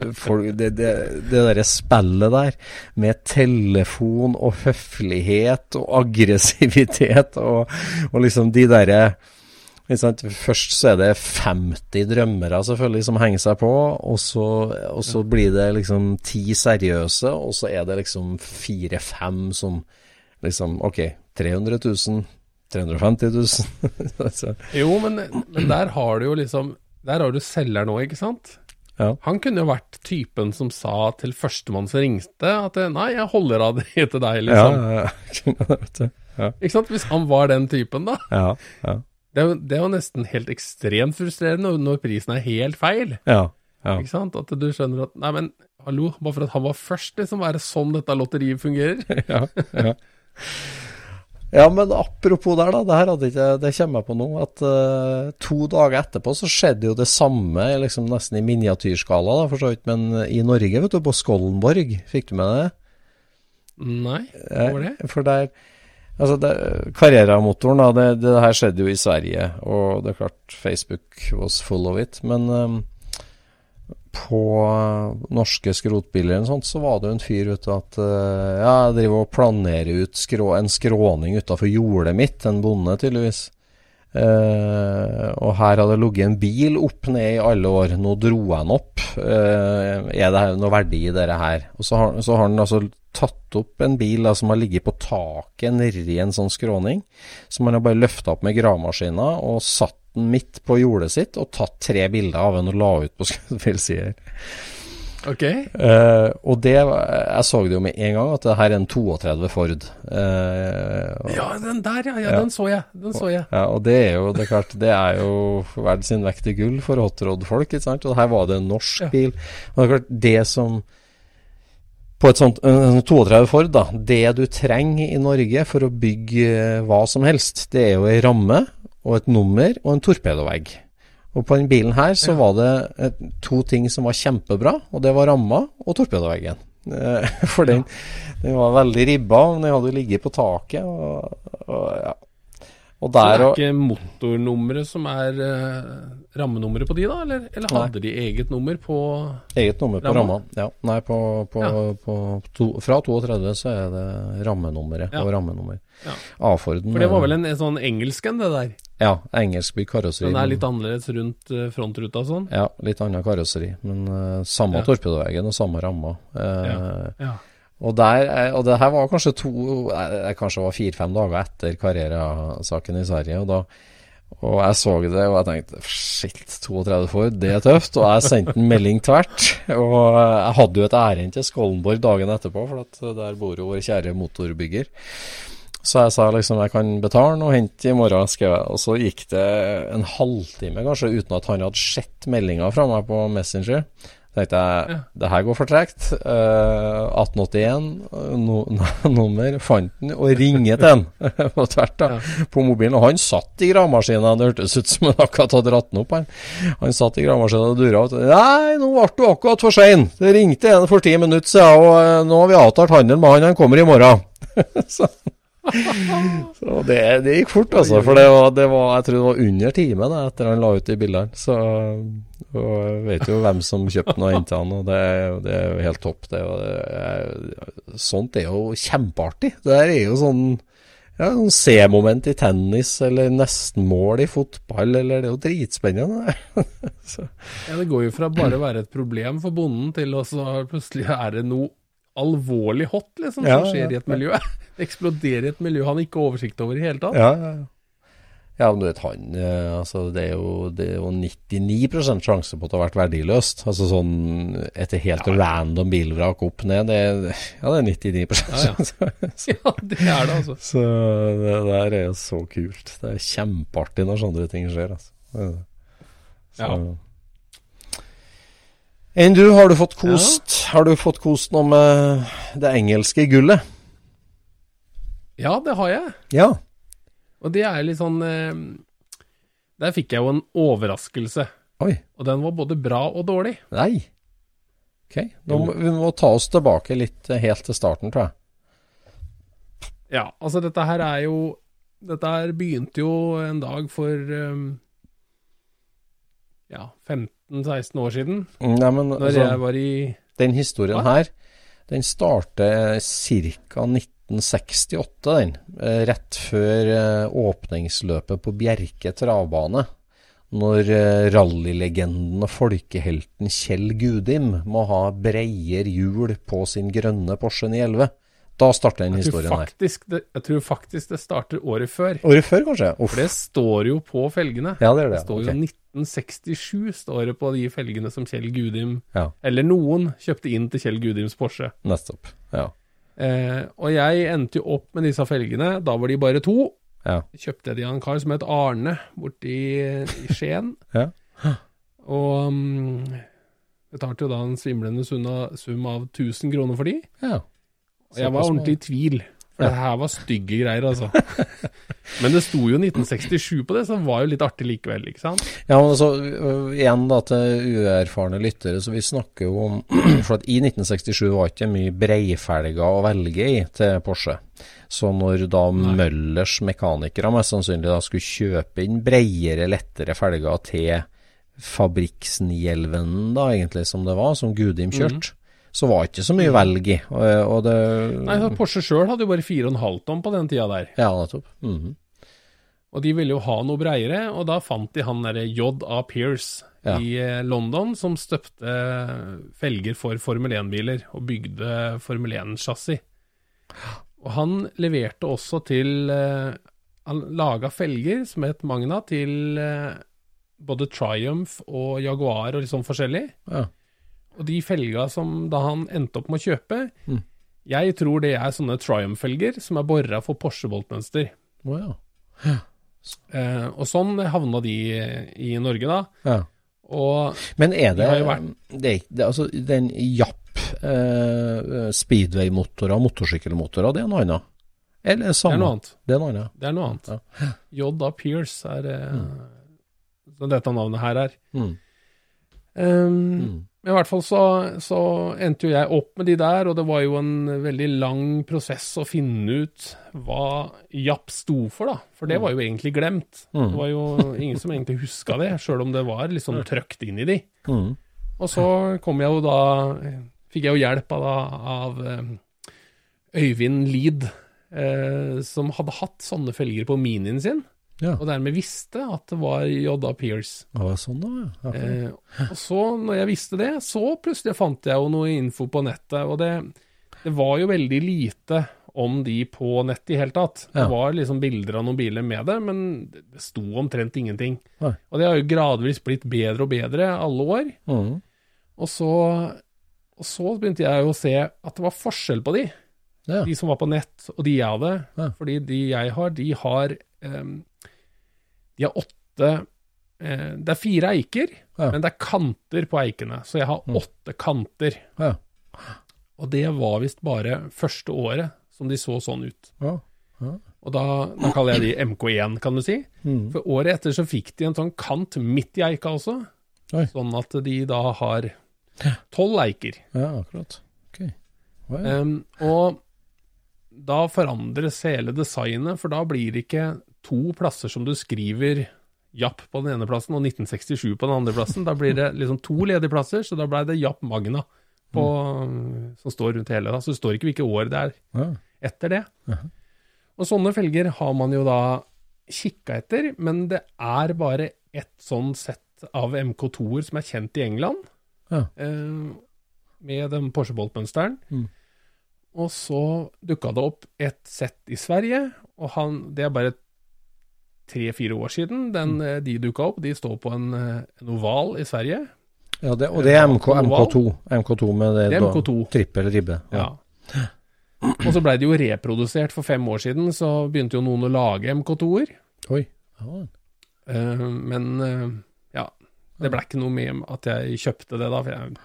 [SPEAKER 2] det, det, det derre spillet der, med telefon og høflighet og aggressivitet og, og liksom de derre? Først så er det 50 drømmere selvfølgelig som henger seg på, og så, og så blir det liksom ti seriøse, og så er det liksom fire-fem som liksom Ok, 300 000, 350 000 altså,
[SPEAKER 1] Jo, men, men der har du jo liksom Der har du selger nå, ikke sant?
[SPEAKER 2] Ja.
[SPEAKER 1] Han kunne jo vært typen som sa til førstemann som ringte, at nei, jeg holder av det til deg, liksom.
[SPEAKER 2] ja, ja. Ja,
[SPEAKER 1] Ikke sant? Hvis han var den typen, da.
[SPEAKER 2] ja, ja,
[SPEAKER 1] Det er, jo, det er jo nesten helt ekstremt frustrerende når prisen er helt feil.
[SPEAKER 2] ja, ja.
[SPEAKER 1] Ikke sant? At du skjønner at Nei, men hallo, bare for at han var først, liksom, er det sånn dette lotteriet fungerer?
[SPEAKER 2] ja, ja. Ja, men apropos der, da. Det her hadde ikke, det kommer jeg på nå. At uh, to dager etterpå så skjedde jo det samme, liksom nesten i miniatyrskala, da, for så vidt. Men i Norge, vet du, på Skollenborg. Fikk du med det?
[SPEAKER 1] Nei, hva var det?
[SPEAKER 2] Eh, For der Altså, Carrera-motoren, da, det, det her skjedde jo i Sverige, og det er klart Facebook was full of it. Men eh, på norske skrotbiler og sånt, så var det jo en fyr ute at eh, Ja, jeg driver og planerer ut skrå, en skråning utafor jordet mitt, en bonde tydeligvis. Eh, og her hadde det ligget en bil opp ned i alle år. Nå dro den opp. Eh, er det noe verdi i dette her? Og så har han altså tatt opp en bil da, som har ligget på taket nedi en sånn skråning. Som han har bare løfta opp med gravemaskina og satt den midt på jordet sitt og tatt tre bilder av den og la ut på skuespillsider.
[SPEAKER 1] Ok.
[SPEAKER 2] Uh, og det Jeg så det jo med en gang at det her er en 32 Ford. Uh, og-
[SPEAKER 1] Ja, den der, ja. ja,
[SPEAKER 2] Ja.
[SPEAKER 1] Den så jeg. Den så jeg.
[SPEAKER 2] ja, og det er jo det er klart, det er jo verdt sin vekt i gull for hotrod-folk, ikke sant. Og her var det en norsk
[SPEAKER 1] Ja.
[SPEAKER 2] bil. Og det er klart, det som På et sånt en 32 Ford, da. Det du trenger i Norge for å bygge eh, hva som helst, det er jo ei ramme og et nummer og en torpedovegg. Og på den bilen her så var det eh, to ting som var kjempebra, og det var ramma og torpedoveggen. Eh, For den, den var veldig ribba, men den hadde ligget på taket. Og, og, ja. Og
[SPEAKER 1] Det er ikke motornummeret som er uh, rammenummeret på de, da? Eller, eller hadde de eget nummer på
[SPEAKER 2] Eget nummer på
[SPEAKER 1] Ramma?
[SPEAKER 2] Ja. Nei, på, på,
[SPEAKER 1] Ja.
[SPEAKER 2] på to, fra 32 så er det rammenummeret
[SPEAKER 1] Ja.
[SPEAKER 2] og rammenummer.
[SPEAKER 1] Ja.
[SPEAKER 2] A-Forden
[SPEAKER 1] For det var vel en, en sånn engelsk en, det der?
[SPEAKER 2] Ja, engelskbygd karosseri.
[SPEAKER 1] Den er litt annerledes rundt eh, frontruta og sånn?
[SPEAKER 2] Ja, litt annet karosseri, men uh, samme
[SPEAKER 1] Ja.
[SPEAKER 2] torpedoveggen og samme ramma. Uh,
[SPEAKER 1] Ja. Ja.
[SPEAKER 2] Og, der, eh, og det her var kanskje to eh, Kanskje var fire-fem dager etter Carrera-saken i Sverige. Og, da, og jeg så det og jeg tenkte shit, 32 Ford, det er tøft. Og jeg sendte en melding tvert. Og jeg hadde jo et ærend til Skollenborg dagen etterpå, for der bor jo vår kjære motorbygger. Så jeg sa liksom jeg kan betale og hente i morgen, skrev jeg. Og så gikk det en halvtime kanskje uten at han hadde sett meldinga fra meg på Messenger. Tenkte jeg det her går for tregt. Uh, 1881, no, nummer, fant den og ringer til han på tvert da, på mobilen. Og han satt i gravemaskina, det hørtes ut som han akkurat hadde dratt den opp. Han, han satt i gravemaskina og dura. Og, Nei, nå ble du akkurat for sein. Det ringte en for ti minutter siden, og uh, nå har vi avtalt handel med han, han kommer i morgen. så så det, det, gikk fort, altså. For det var, det var, jeg tror det var under time da, etter han la ut de bildene. Så og vet jo hvem som kjøpte den og hentet den, og det, det, er jo helt topp. Det, er, sånt er jo kjempeartig. Det der er jo sånn ja, sånn C-moment i tennis, eller nestenmål i fotball, eller det er jo dritspennende.
[SPEAKER 1] ja, det går jo fra bare å være et problem for bonden, til å plutselig er det noe alvorlig hot, liksom, ja, som skjer i et miljø. Det eksploderer i et miljø han ikke har oversikt over i hele tatt.
[SPEAKER 2] Ja, ja, ja. Ja, men du vet, han altså, det, er jo, det er jo 99% sjanse på at det har vært verdiløst. Altså sånn etter helt ja. random bilvrak opp ned, det, ja, det er 99 ja,
[SPEAKER 1] ja. ja, det er det, altså.
[SPEAKER 2] Så det der er jo så kult. Det er kjempeartig når sånne ting skjer, altså. Så, ja. Enn du, har du fått kost. Har du fått kost noe med det engelske gullet?
[SPEAKER 1] Ja, det har jeg.
[SPEAKER 2] Ja.
[SPEAKER 1] Og det er litt sånn eh, Der fikk jeg jo en overraskelse.
[SPEAKER 2] Oi.
[SPEAKER 1] Og den var både bra og dårlig.
[SPEAKER 2] Nei. Ok. Nå må, vi må ta oss tilbake litt eh, helt til starten, tror jeg.
[SPEAKER 1] Ja, altså dette her er jo Dette her begynte jo en dag for um, ja, 15 15-16 år siden.
[SPEAKER 2] Nei, men,
[SPEAKER 1] når altså, jeg var i
[SPEAKER 2] Den historien Hva? her, den starter ca. 1968, den. Eh, rett før eh, åpningsløpet på Bjerke travbane. Når eh, rallylegenden og folkehelten Kjell Gudim må ha breier hjul på sin grønne Porsche 911. Da starter den historien
[SPEAKER 1] faktisk, her. Det, jeg tror faktisk det starter året før.
[SPEAKER 2] Året før, kanskje?
[SPEAKER 1] Uff. For det står jo på felgene.
[SPEAKER 2] Ja, Det det.
[SPEAKER 1] Det står
[SPEAKER 2] okay.
[SPEAKER 1] jo 1967 står det på de felgene som Kjell Gudim,
[SPEAKER 2] ja.
[SPEAKER 1] eller noen, kjøpte inn til Kjell Gudims Porsche.
[SPEAKER 2] Nettopp, ja.
[SPEAKER 1] Eh, og jeg endte jo opp med disse felgene. Da var de bare to.
[SPEAKER 2] Ja.
[SPEAKER 1] Kjøpte de av en kar som het Arne, borti i, i Skien.
[SPEAKER 2] ja.
[SPEAKER 1] Og um, betalte jo da en svimlende sum av 1000 kroner for de.
[SPEAKER 2] Ja.
[SPEAKER 1] Og jeg var ordentlig i tvil. For det her var stygge greier, altså. men det sto jo 1967 på det, så det var jo litt artig likevel, ikke sant?
[SPEAKER 2] Ja, men altså, igjen da til uerfarne lyttere, så vi snakker jo om For at i 1967 var det ikke mye breifelger å velge i til Porsche. Så når da Nei. Møllers mekanikere mest sannsynlig da skulle kjøpe inn breiere, lettere felger til fabrikksnielven, da egentlig, som det var, som Gudim mhm. kjørte, mm så var det ikke så mye velg i. Og, og det,
[SPEAKER 1] Nei, så Porsche sjøl hadde jo bare 4,5 tonn på den tida der.
[SPEAKER 2] Ja, nettopp. Mm -hmm.
[SPEAKER 1] Og de ville jo ha noe breiere, og da fant de han derre J.A. Pierce ja. i eh, London, som støpte felger for Formel 1-biler, og bygde Formel 1-chassis. Og han leverte også til eh, Han laga felger som het Magna til eh, både Triumph og Jaguar og litt sånn forskjellig.
[SPEAKER 2] Ja.
[SPEAKER 1] Og de felga som da han endte opp med å kjøpe, mm. jeg tror det er sånne Triumph-felger som er bora for Porsche-boltmønster.
[SPEAKER 2] Oh, ja. ja.
[SPEAKER 1] Eh, og sånn havna de i Norge, da.
[SPEAKER 2] Ja.
[SPEAKER 1] Og
[SPEAKER 2] Men er det, de vært, det, det Altså, den Japp eh, speedway-motorer, motorsykkelmotorer, det er noe annet? Eller samme?
[SPEAKER 1] Det er noe annet.
[SPEAKER 2] Det er noe annet,
[SPEAKER 1] Det er noe annet. Ja. J.A. Pierce er eh, mm. dette navnet her er.
[SPEAKER 2] Mm.
[SPEAKER 1] Um, mm. Men i hvert fall så, så, endte jo jeg opp med de der, og det var jo en veldig lang prosess å finne ut hva Japp sto for, da. For det var jo egentlig glemt.
[SPEAKER 2] Mm.
[SPEAKER 1] Det var jo ingen som egentlig huska det, sjøl om det var liksom trøkt inn i de.
[SPEAKER 2] Mm.
[SPEAKER 1] Og så kom jeg jo da Fikk jeg jo hjelp av, av eh, Øyvind Lid, eh, som hadde hatt sånne felger på Minien sin.
[SPEAKER 2] Ja.
[SPEAKER 1] Og dermed visste at det var J.A. Pierce.
[SPEAKER 2] Ah, sånn da, ja.
[SPEAKER 1] Eh, og så, når jeg visste det, så plutselig fant jeg jo noe info på nettet. Og det, det var jo veldig lite om de på nettet i hele tatt. Ja. Det var liksom bilder av noen biler med det, men det sto omtrent ingenting.
[SPEAKER 2] Nei.
[SPEAKER 1] Og det har jo gradvis blitt bedre og bedre alle år.
[SPEAKER 2] Mm.
[SPEAKER 1] Og, så, og så begynte jeg jo å se at det var forskjell på de.
[SPEAKER 2] Ja.
[SPEAKER 1] De som var på nett, og de jeg hadde.
[SPEAKER 2] Ja.
[SPEAKER 1] Fordi de jeg har, de har um, de har åtte eh, Det er fire eiker,
[SPEAKER 2] Ja.
[SPEAKER 1] men det er kanter på eikene. Så jeg har åtte kanter.
[SPEAKER 2] Ja.
[SPEAKER 1] Og det var visst bare første året som de så sånn ut.
[SPEAKER 2] Ja.
[SPEAKER 1] Og da, da kaller jeg de MK1, kan du si.
[SPEAKER 2] Mm.
[SPEAKER 1] For året etter så fikk de en sånn kant midt i eika også.
[SPEAKER 2] Oi.
[SPEAKER 1] Sånn at de da har tolv eiker.
[SPEAKER 2] ja, akkurat. Ok.
[SPEAKER 1] Um, og da forandres hele designet, for da blir det ikke to plasser som du skriver Japp på den ene plassen og 1967 på den andre plassen. Da blir det liksom to ledige plasser, så da ble det Japp Magna på, som står rundt hele. Da. Så det står ikke hvilke år det er
[SPEAKER 2] Ja.
[SPEAKER 1] etter det. Og sånne felger har man jo da kikka etter, men det er bare ett sånn sett av MK2-er som er kjent i England,
[SPEAKER 2] Ja.
[SPEAKER 1] eh, med den Porsche Bolt-mønsteren.
[SPEAKER 2] Mm.
[SPEAKER 1] Og så dukka det opp et sett i Sverige, og han, det er bare tre-fire år siden den, mm. de dukka opp. De står på en, eh, en oval i Sverige.
[SPEAKER 2] ja det, og det er MK, MK2. MK2 med det,
[SPEAKER 1] Det er MK2.
[SPEAKER 2] trippel ribbe.
[SPEAKER 1] Ja. Og så blei det jo reprodusert for fem år siden, så begynte jo noen å lage MK2-er.
[SPEAKER 2] Oi. Ja.
[SPEAKER 1] Uh, men uh, ja, det ble ikke noe med at jeg kjøpte det da, for jeg,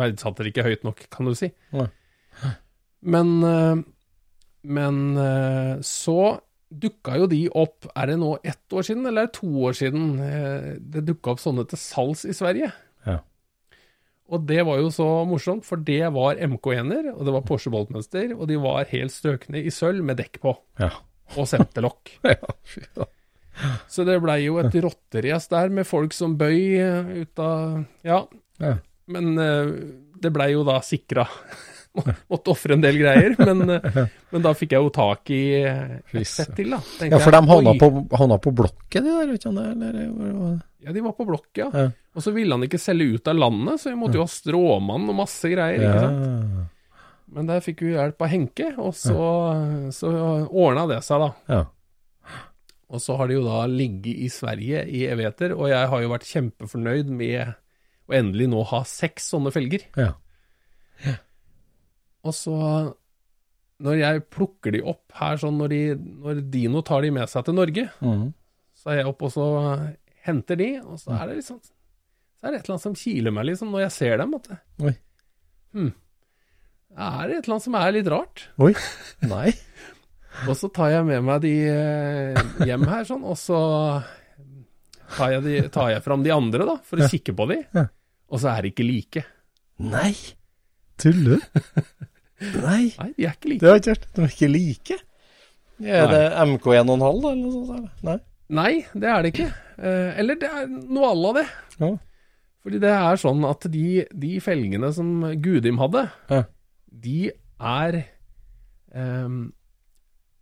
[SPEAKER 1] verdsatte det ikke høyt nok, kan du si.
[SPEAKER 2] Nei.
[SPEAKER 1] Men, uh, men eh, så dukka jo de opp, er det nå ett år siden, eller er det to år siden? Eh, det dukka opp sånne til salgs i Sverige.
[SPEAKER 2] Ja.
[SPEAKER 1] Og det var jo så morsomt, for det var MK1-er, og det var Porsche Bolt-mønster, og de var helt strøkne i sølv med dekk på,
[SPEAKER 2] Ja.
[SPEAKER 1] og senterlokk.
[SPEAKER 2] ja.
[SPEAKER 1] Så det blei jo et rotterace der med folk som bøy eh, ut av Ja.
[SPEAKER 2] Ja.
[SPEAKER 1] Men eh, det blei jo da sikra. Måtte ofre en del greier, men, men da fikk jeg jo tak i et sett til, da.
[SPEAKER 2] Ja, for de havna på, på blokket, de der, Ikke, eller,
[SPEAKER 1] Ja, de var på blokket, ja.
[SPEAKER 2] Ja.
[SPEAKER 1] Og så ville han ikke selge ut av landet, så vi måtte jo ha stråmann og masse greier. ikke sant? Men der fikk vi hjelp av Henke, og så, så ordna det seg, da.
[SPEAKER 2] ja.
[SPEAKER 1] Og så har de jo da ligget i Sverige i evigheter, og jeg har jo vært kjempefornøyd med å endelig nå ha seks sånne felger.
[SPEAKER 2] Ja.
[SPEAKER 1] Og så, når jeg plukker de opp her, sånn når, de, når Dino tar de med seg til Norge,
[SPEAKER 2] mm.
[SPEAKER 1] så er jeg oppe og så henter de, og så er det liksom Så er det et eller annet som kiler meg, liksom, når jeg ser dem. At det,
[SPEAKER 2] Oi.
[SPEAKER 1] Det er et eller annet som er litt rart?
[SPEAKER 2] Oi. Nei.
[SPEAKER 1] Og så tar jeg med meg de eh, hjem her, sånn, og så tar jeg, de, tar jeg fram de andre, da, for å kikke på de.
[SPEAKER 2] Ja.
[SPEAKER 1] Og så er de ikke like.
[SPEAKER 2] Nei. Tuller du? Nei.
[SPEAKER 1] Nei, de er ikke like.
[SPEAKER 2] Det har jeg ikke hørt. De er ikke like. Er
[SPEAKER 1] Nei.
[SPEAKER 2] det MK1,5 da, eller noe sånt? Nei.
[SPEAKER 1] Nei, det er det ikke. Eh, eller det er noe à la det.
[SPEAKER 2] Ja.
[SPEAKER 1] Fordi det er sånn at de, de felgene som Gudim hadde,
[SPEAKER 2] Ja.
[SPEAKER 1] de er um,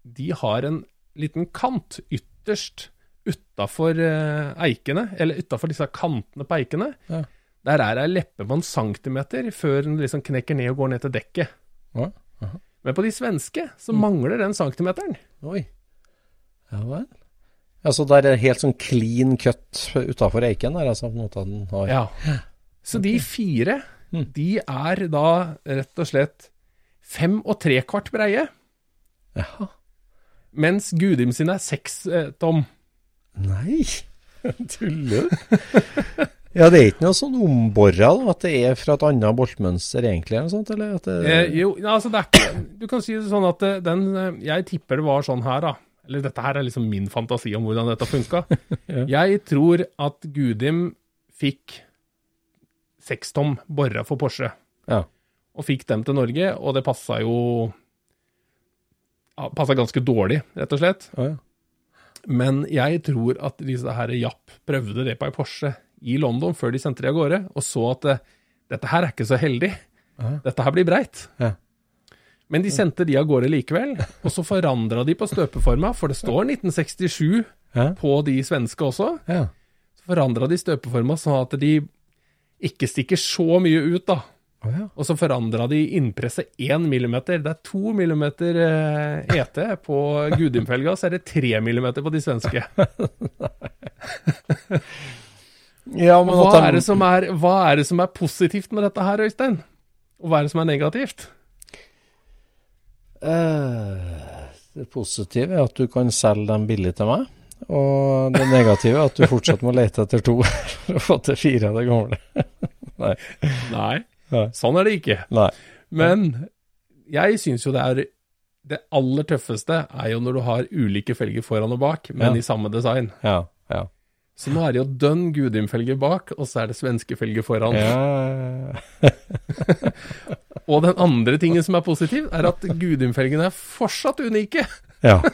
[SPEAKER 1] De har en liten kant ytterst utafor eikene, eller utafor disse kantene på eikene.
[SPEAKER 2] Ja.
[SPEAKER 1] Der er ei leppe på en centimeter før den liksom knekker ned og går ned til dekket.
[SPEAKER 2] Ja.
[SPEAKER 1] Men på de svenske så
[SPEAKER 2] Mm.
[SPEAKER 1] mangler den centimeteren.
[SPEAKER 2] Oi. Ja vel. Ja, Så det er helt sånn clean cut utafor eiken der, altså har
[SPEAKER 1] Ja. Så de fire,
[SPEAKER 2] Mm.
[SPEAKER 1] de er da rett og slett fem og tre kvart breie,
[SPEAKER 2] Ja.
[SPEAKER 1] mens Gudim sin er seks eh, tom.
[SPEAKER 2] Nei. Tuller du? ja, det er ikke noe sånn ombora, at det er fra et annet boltmønster egentlig, eller sånt? Eller at det,
[SPEAKER 1] Eh, jo, altså det er ikke Du kan si det sånn at eh, den eh, Jeg tipper det var sånn her, da. Eller dette her er liksom min fantasi om hvordan dette funka. Jeg tror at Gudim fikk sekstom bora for Porsche.
[SPEAKER 2] Ja.
[SPEAKER 1] Og fikk dem til Norge, og det passa jo ja, Passa ganske dårlig, rett og slett.
[SPEAKER 2] Ja, ja.
[SPEAKER 1] Men jeg tror at disse her Japp prøvde det på ei Porsche i London før de sendte de av gårde, og så at eh, dette her er ikke så heldig. Dette her blir breit.
[SPEAKER 2] Ja.
[SPEAKER 1] Men de sendte de av gårde likevel, og så forandra de på støpeforma, for det står 1967
[SPEAKER 2] Ja.
[SPEAKER 1] på de svenske også.
[SPEAKER 2] ja.
[SPEAKER 1] Så forandra de støpeforma sånn at de ikke stikker så mye ut, da.
[SPEAKER 2] Oh, ja.
[SPEAKER 1] Og så forandra de innpresset 1 millimeter. Det er 2 millimeter eh, ET på Gudimfelga, så er det 3 millimeter på de svenske.
[SPEAKER 2] ja,
[SPEAKER 1] Hva er, det som er, hva er det som er positivt med dette her, Øystein? Og hva er det som er negativt?
[SPEAKER 2] Eh, det positive er at du kan selge dem billig til meg. Og det negative er at du fortsatt må lete etter to for å få til fire av det gamle. Nei,
[SPEAKER 1] Nei. sånn er det ikke.
[SPEAKER 2] Nei.
[SPEAKER 1] Men jeg syns jo det er Det aller tøffeste er jo når du har ulike felger foran og bak, men
[SPEAKER 2] Ja.
[SPEAKER 1] i samme design.
[SPEAKER 2] Ja.
[SPEAKER 1] Så nå er det jo dønn Gudim-felger bak, og så er det svenskefelge foran.
[SPEAKER 2] ja.
[SPEAKER 1] Og den andre tingen som er positiv, er at Gudim-felgene er fortsatt unike.
[SPEAKER 2] ja.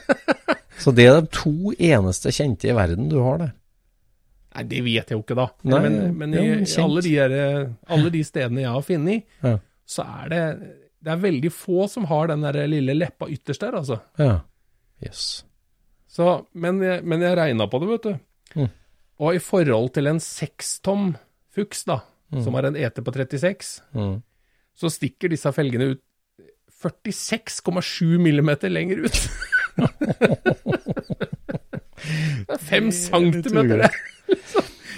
[SPEAKER 2] Så det er de to eneste kjente i verden du har der.
[SPEAKER 1] Nei, det vet jeg jo ikke, da.
[SPEAKER 2] Nei,
[SPEAKER 1] men men i, i alle, de her, alle de stedene jeg har funnet,
[SPEAKER 2] Ja.
[SPEAKER 1] så er det Det er veldig få som har den der lille leppa ytterst der, altså.
[SPEAKER 2] Ja. Yes.
[SPEAKER 1] Så, men, jeg- men jeg regna på det, vet du.
[SPEAKER 2] Mm.
[SPEAKER 1] Og i forhold til en sekstom Fuchs, da, som har en ET på 36,
[SPEAKER 2] Mm.
[SPEAKER 1] så stikker disse felgene ut 46,7 millimeter lenger ut. det er fem centimeter, det.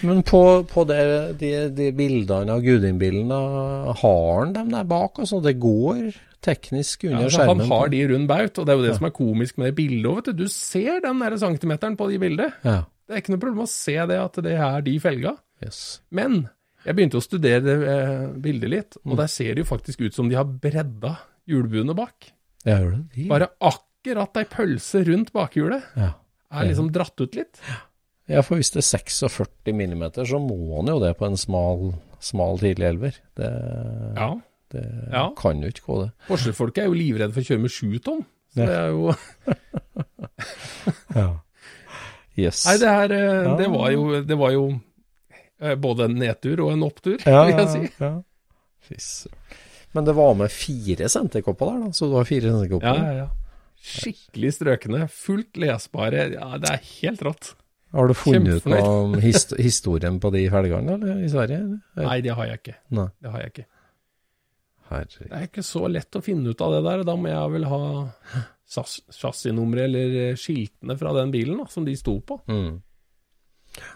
[SPEAKER 2] Men på, på det, de, de bildene av Gudin-bilen, har han dem der bak? Altså, det går teknisk
[SPEAKER 1] Ja,
[SPEAKER 2] under
[SPEAKER 1] altså,
[SPEAKER 2] skjermen?
[SPEAKER 1] han har de rund baut, og det er jo det som er komisk med det bildet òg, vet du. Du ser den der centimeteren på de bildene.
[SPEAKER 2] Ja.
[SPEAKER 1] Det er ikke noe problem å se det, at det er de felga.
[SPEAKER 2] Yes.
[SPEAKER 1] Men jeg begynte å studere eh, bildet litt,
[SPEAKER 2] Mm.
[SPEAKER 1] og der ser det jo faktisk ut som de har bredda hjulbuene bak.
[SPEAKER 2] Ja, det de?
[SPEAKER 1] Bare akkurat ei pølse rundt bakhjulet
[SPEAKER 2] Ja.
[SPEAKER 1] er liksom dratt ut litt.
[SPEAKER 2] ja, for hvis det er 46 millimeter, så må han jo det på en smal, smal tidlig elver. Det,
[SPEAKER 1] Ja.
[SPEAKER 2] det
[SPEAKER 1] Ja.
[SPEAKER 2] kan jo ikke gå, det.
[SPEAKER 1] Porsche-folket er jo livredde for å kjøre med sju tonn. Så det er jo
[SPEAKER 2] Ja. Yes.
[SPEAKER 1] Nei, det her eh, Det var jo, det var jo eh, både en nedtur og en opptur,
[SPEAKER 2] ja,
[SPEAKER 1] vil jeg si.
[SPEAKER 2] Ja. ja. Men det var med fire senterkopper der, da. Så du har fire senterkopper?
[SPEAKER 1] Ja, ja, ja. Skikkelig strøkne, fullt lesbare. Ja, det er helt rått.
[SPEAKER 2] Har du funnet ut noe om hist historien på de felgene, eller, i Sverige? Eller?
[SPEAKER 1] Nei, det har jeg ikke.
[SPEAKER 2] Nei.
[SPEAKER 1] Det har jeg ikke.
[SPEAKER 2] Herregud.
[SPEAKER 1] Det er ikke så lett å finne ut av det der. Da må jeg vel ha chass- chassisnummeret eller eh, skiltene fra den bilen da, som de sto på.
[SPEAKER 2] Mm.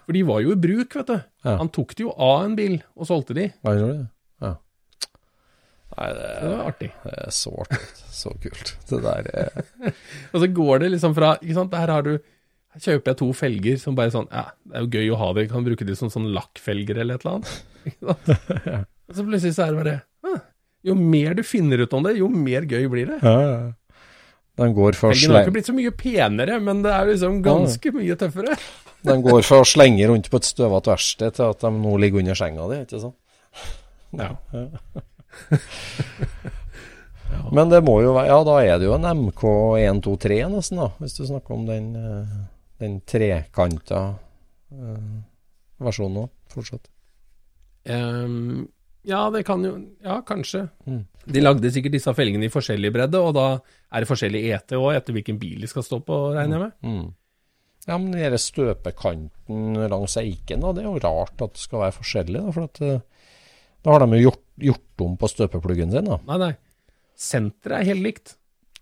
[SPEAKER 1] For de var jo i bruk, vet du.
[SPEAKER 2] Ja.
[SPEAKER 1] Han tok det jo av en bil og solgte de.
[SPEAKER 2] Ja, det? Ja. Nei, det
[SPEAKER 1] Det var artig.
[SPEAKER 2] det er så artig. Så kult. Det der er
[SPEAKER 1] Og så går det liksom fra ikke sant, Her har du her kjøper jeg to felger som bare sånn Ja, det er jo gøy å ha det. Kan bruke de som sånn lakkfelger eller et eller annet. Ikke sant? Og så plutselig så er det bare «Hæ, Jo mer du finner ut om det, jo mer gøy blir det.
[SPEAKER 2] Ja, ja. Den går for
[SPEAKER 1] Helgen har ikke blitt så mye penere, men det er liksom ganske mye tøffere.
[SPEAKER 2] den går for å slenge rundt på et støvete verksted til at de nå ligger under senga di, ikke sant?
[SPEAKER 1] Ja.
[SPEAKER 2] Men det må jo være Ja, da er det jo en MK123 nesten, da, hvis du snakker om den, eh, den trekanta eh, versjonen nå, fortsatt.
[SPEAKER 1] Ehm, ja, det kan jo Ja, kanskje.
[SPEAKER 2] Mm.
[SPEAKER 1] De lagde sikkert disse felgene i forskjellig bredde, og da er det forskjellig ET òg, etter hvilken bil de skal stå på, regner jeg med.
[SPEAKER 2] Mm. Ja, men den støpekanten langs eiken, da, det er jo rart at det skal være forskjellig, da, for at eh, da har de jo gjort, gjort om på støpepluggen sin, da.
[SPEAKER 1] Nei, nei. Senteret er helt likt.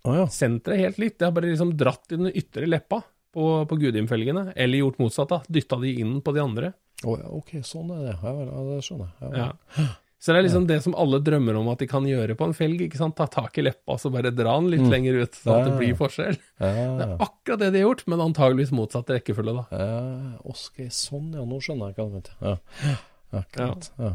[SPEAKER 2] Å ja.
[SPEAKER 1] Senteret er helt likt. Det har bare liksom dratt i den ytre leppa på, på Gudimfelgene, eller gjort motsatt, da. Dytta de inn på de andre.
[SPEAKER 2] Å ja, ok, sånn er det. Ja, ja, det skjønner jeg. Ja,
[SPEAKER 1] Ja. Så det er liksom det som alle drømmer om at de kan gjøre på en felg. ikke sant? Ta tak i leppa og så bare dra den litt lenger ut, sånn at det blir forskjell. Det er akkurat det de har gjort, men antageligvis motsatt rekkefølge, da.
[SPEAKER 2] ja. Oskar, sånn, ja. Nå skjønner jeg hva du mente. Ja. Akkurat. Ja.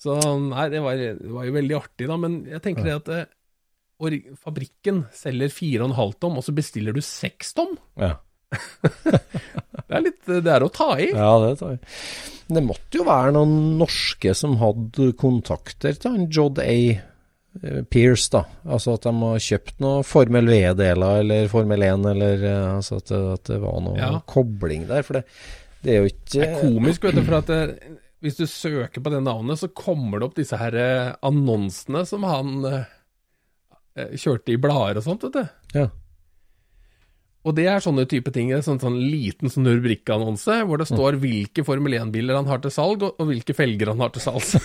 [SPEAKER 1] Så nei, det var, det var jo veldig artig, da. Men jeg tenker det at eh, fabrikken selger 4,5 tom, og så bestiller du 6 tom.
[SPEAKER 2] ja.
[SPEAKER 1] Det er litt Det er å ta i.
[SPEAKER 2] Ja, det tar jeg. Det måtte jo være noen norske som hadde kontakter til han Jod A. eh, Pierce, da. Altså at de har kjøpt noe Formel V-deler eller Formel 1, eller eh, altså at det, at det var noe
[SPEAKER 1] Ja.
[SPEAKER 2] kobling der. For det, det er jo ikke
[SPEAKER 1] Det er komisk, vet du, for at det, hvis du søker på det navnet, så kommer det opp disse her eh, annonsene som han eh, eh, kjørte i blader og sånt, vet du.
[SPEAKER 2] Ja.
[SPEAKER 1] Og det er sånne type ting, en sånn, sånn liten sånn rubrikkannonse, hvor det står hvilke Formel 1-biler han har til salg, og, og hvilke felger han har til salgs.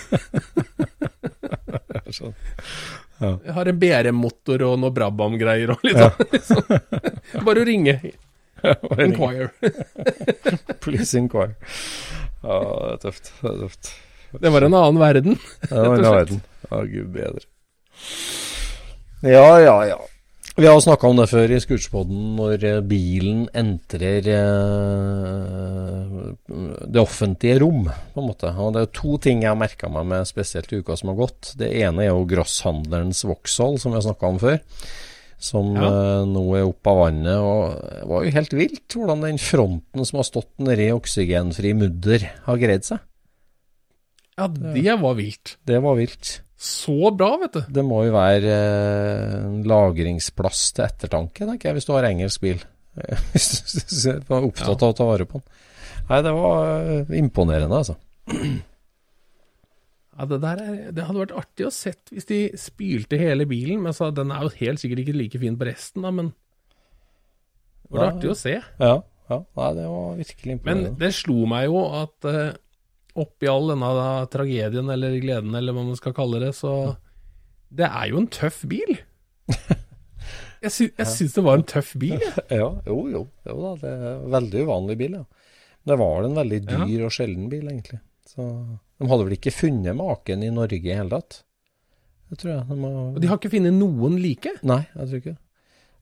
[SPEAKER 2] Sånn.
[SPEAKER 1] Jeg har en BRM-motor og noe Brabham-greier og litt sånn. Liksom. Bare å ringe. Inquire.
[SPEAKER 2] Police Inquire. Ja, det er tøft. Det er tøft.
[SPEAKER 1] Det var en annen verden.
[SPEAKER 2] Det var en
[SPEAKER 1] annen
[SPEAKER 2] verden. Å, gud bedre. Ja, ja, ja. Vi har snakka om det før i Scootspodden, når eh, bilen entrer eh, det offentlige rom, på en måte. Og det er to ting jeg har merka meg med spesielt i uka som har gått. Det ene er jo grosshandlerens Vauxhall, som vi har snakka om før. Som
[SPEAKER 1] Ja.
[SPEAKER 2] eh, nå er oppe av vannet. Og det var jo helt vilt hvordan den fronten som har stått nedi oksygenfri mudder, har greid seg.
[SPEAKER 1] Ja, det var vilt.
[SPEAKER 2] Det var vilt.
[SPEAKER 1] Så bra, vet du.
[SPEAKER 2] Det må jo være eh, en lagringsplass til ettertanke, tenker jeg, hvis du har engelsk bil. Hvis du er opptatt av å ta vare på den. Nei, det var eh, imponerende, altså.
[SPEAKER 1] Ja, det, der er, det hadde vært artig å sett hvis de spylte hele bilen. Men så, den er jo helt sikkert ikke like fin på resten, da, men det var
[SPEAKER 2] Ja.
[SPEAKER 1] artig å se.
[SPEAKER 2] Ja, ja. Nei, det var virkelig imponerende.
[SPEAKER 1] Men det slo meg jo at uh, oppi all denne tragedien, eller gleden, eller hva man skal kalle det, så Det er jo en tøff bil. Jeg, sy syns det var en tøff bil.
[SPEAKER 2] Ja, jo, jo. jo da, det er en veldig uvanlig bil, ja. Men det var en veldig
[SPEAKER 1] Ja.
[SPEAKER 2] dyr og sjelden bil, egentlig. Så de hadde vel ikke funnet maken i Norge i hele tatt? Det tror jeg. De har...
[SPEAKER 1] Og de har ikke funnet noen like.
[SPEAKER 2] Nei, jeg tror ikke det.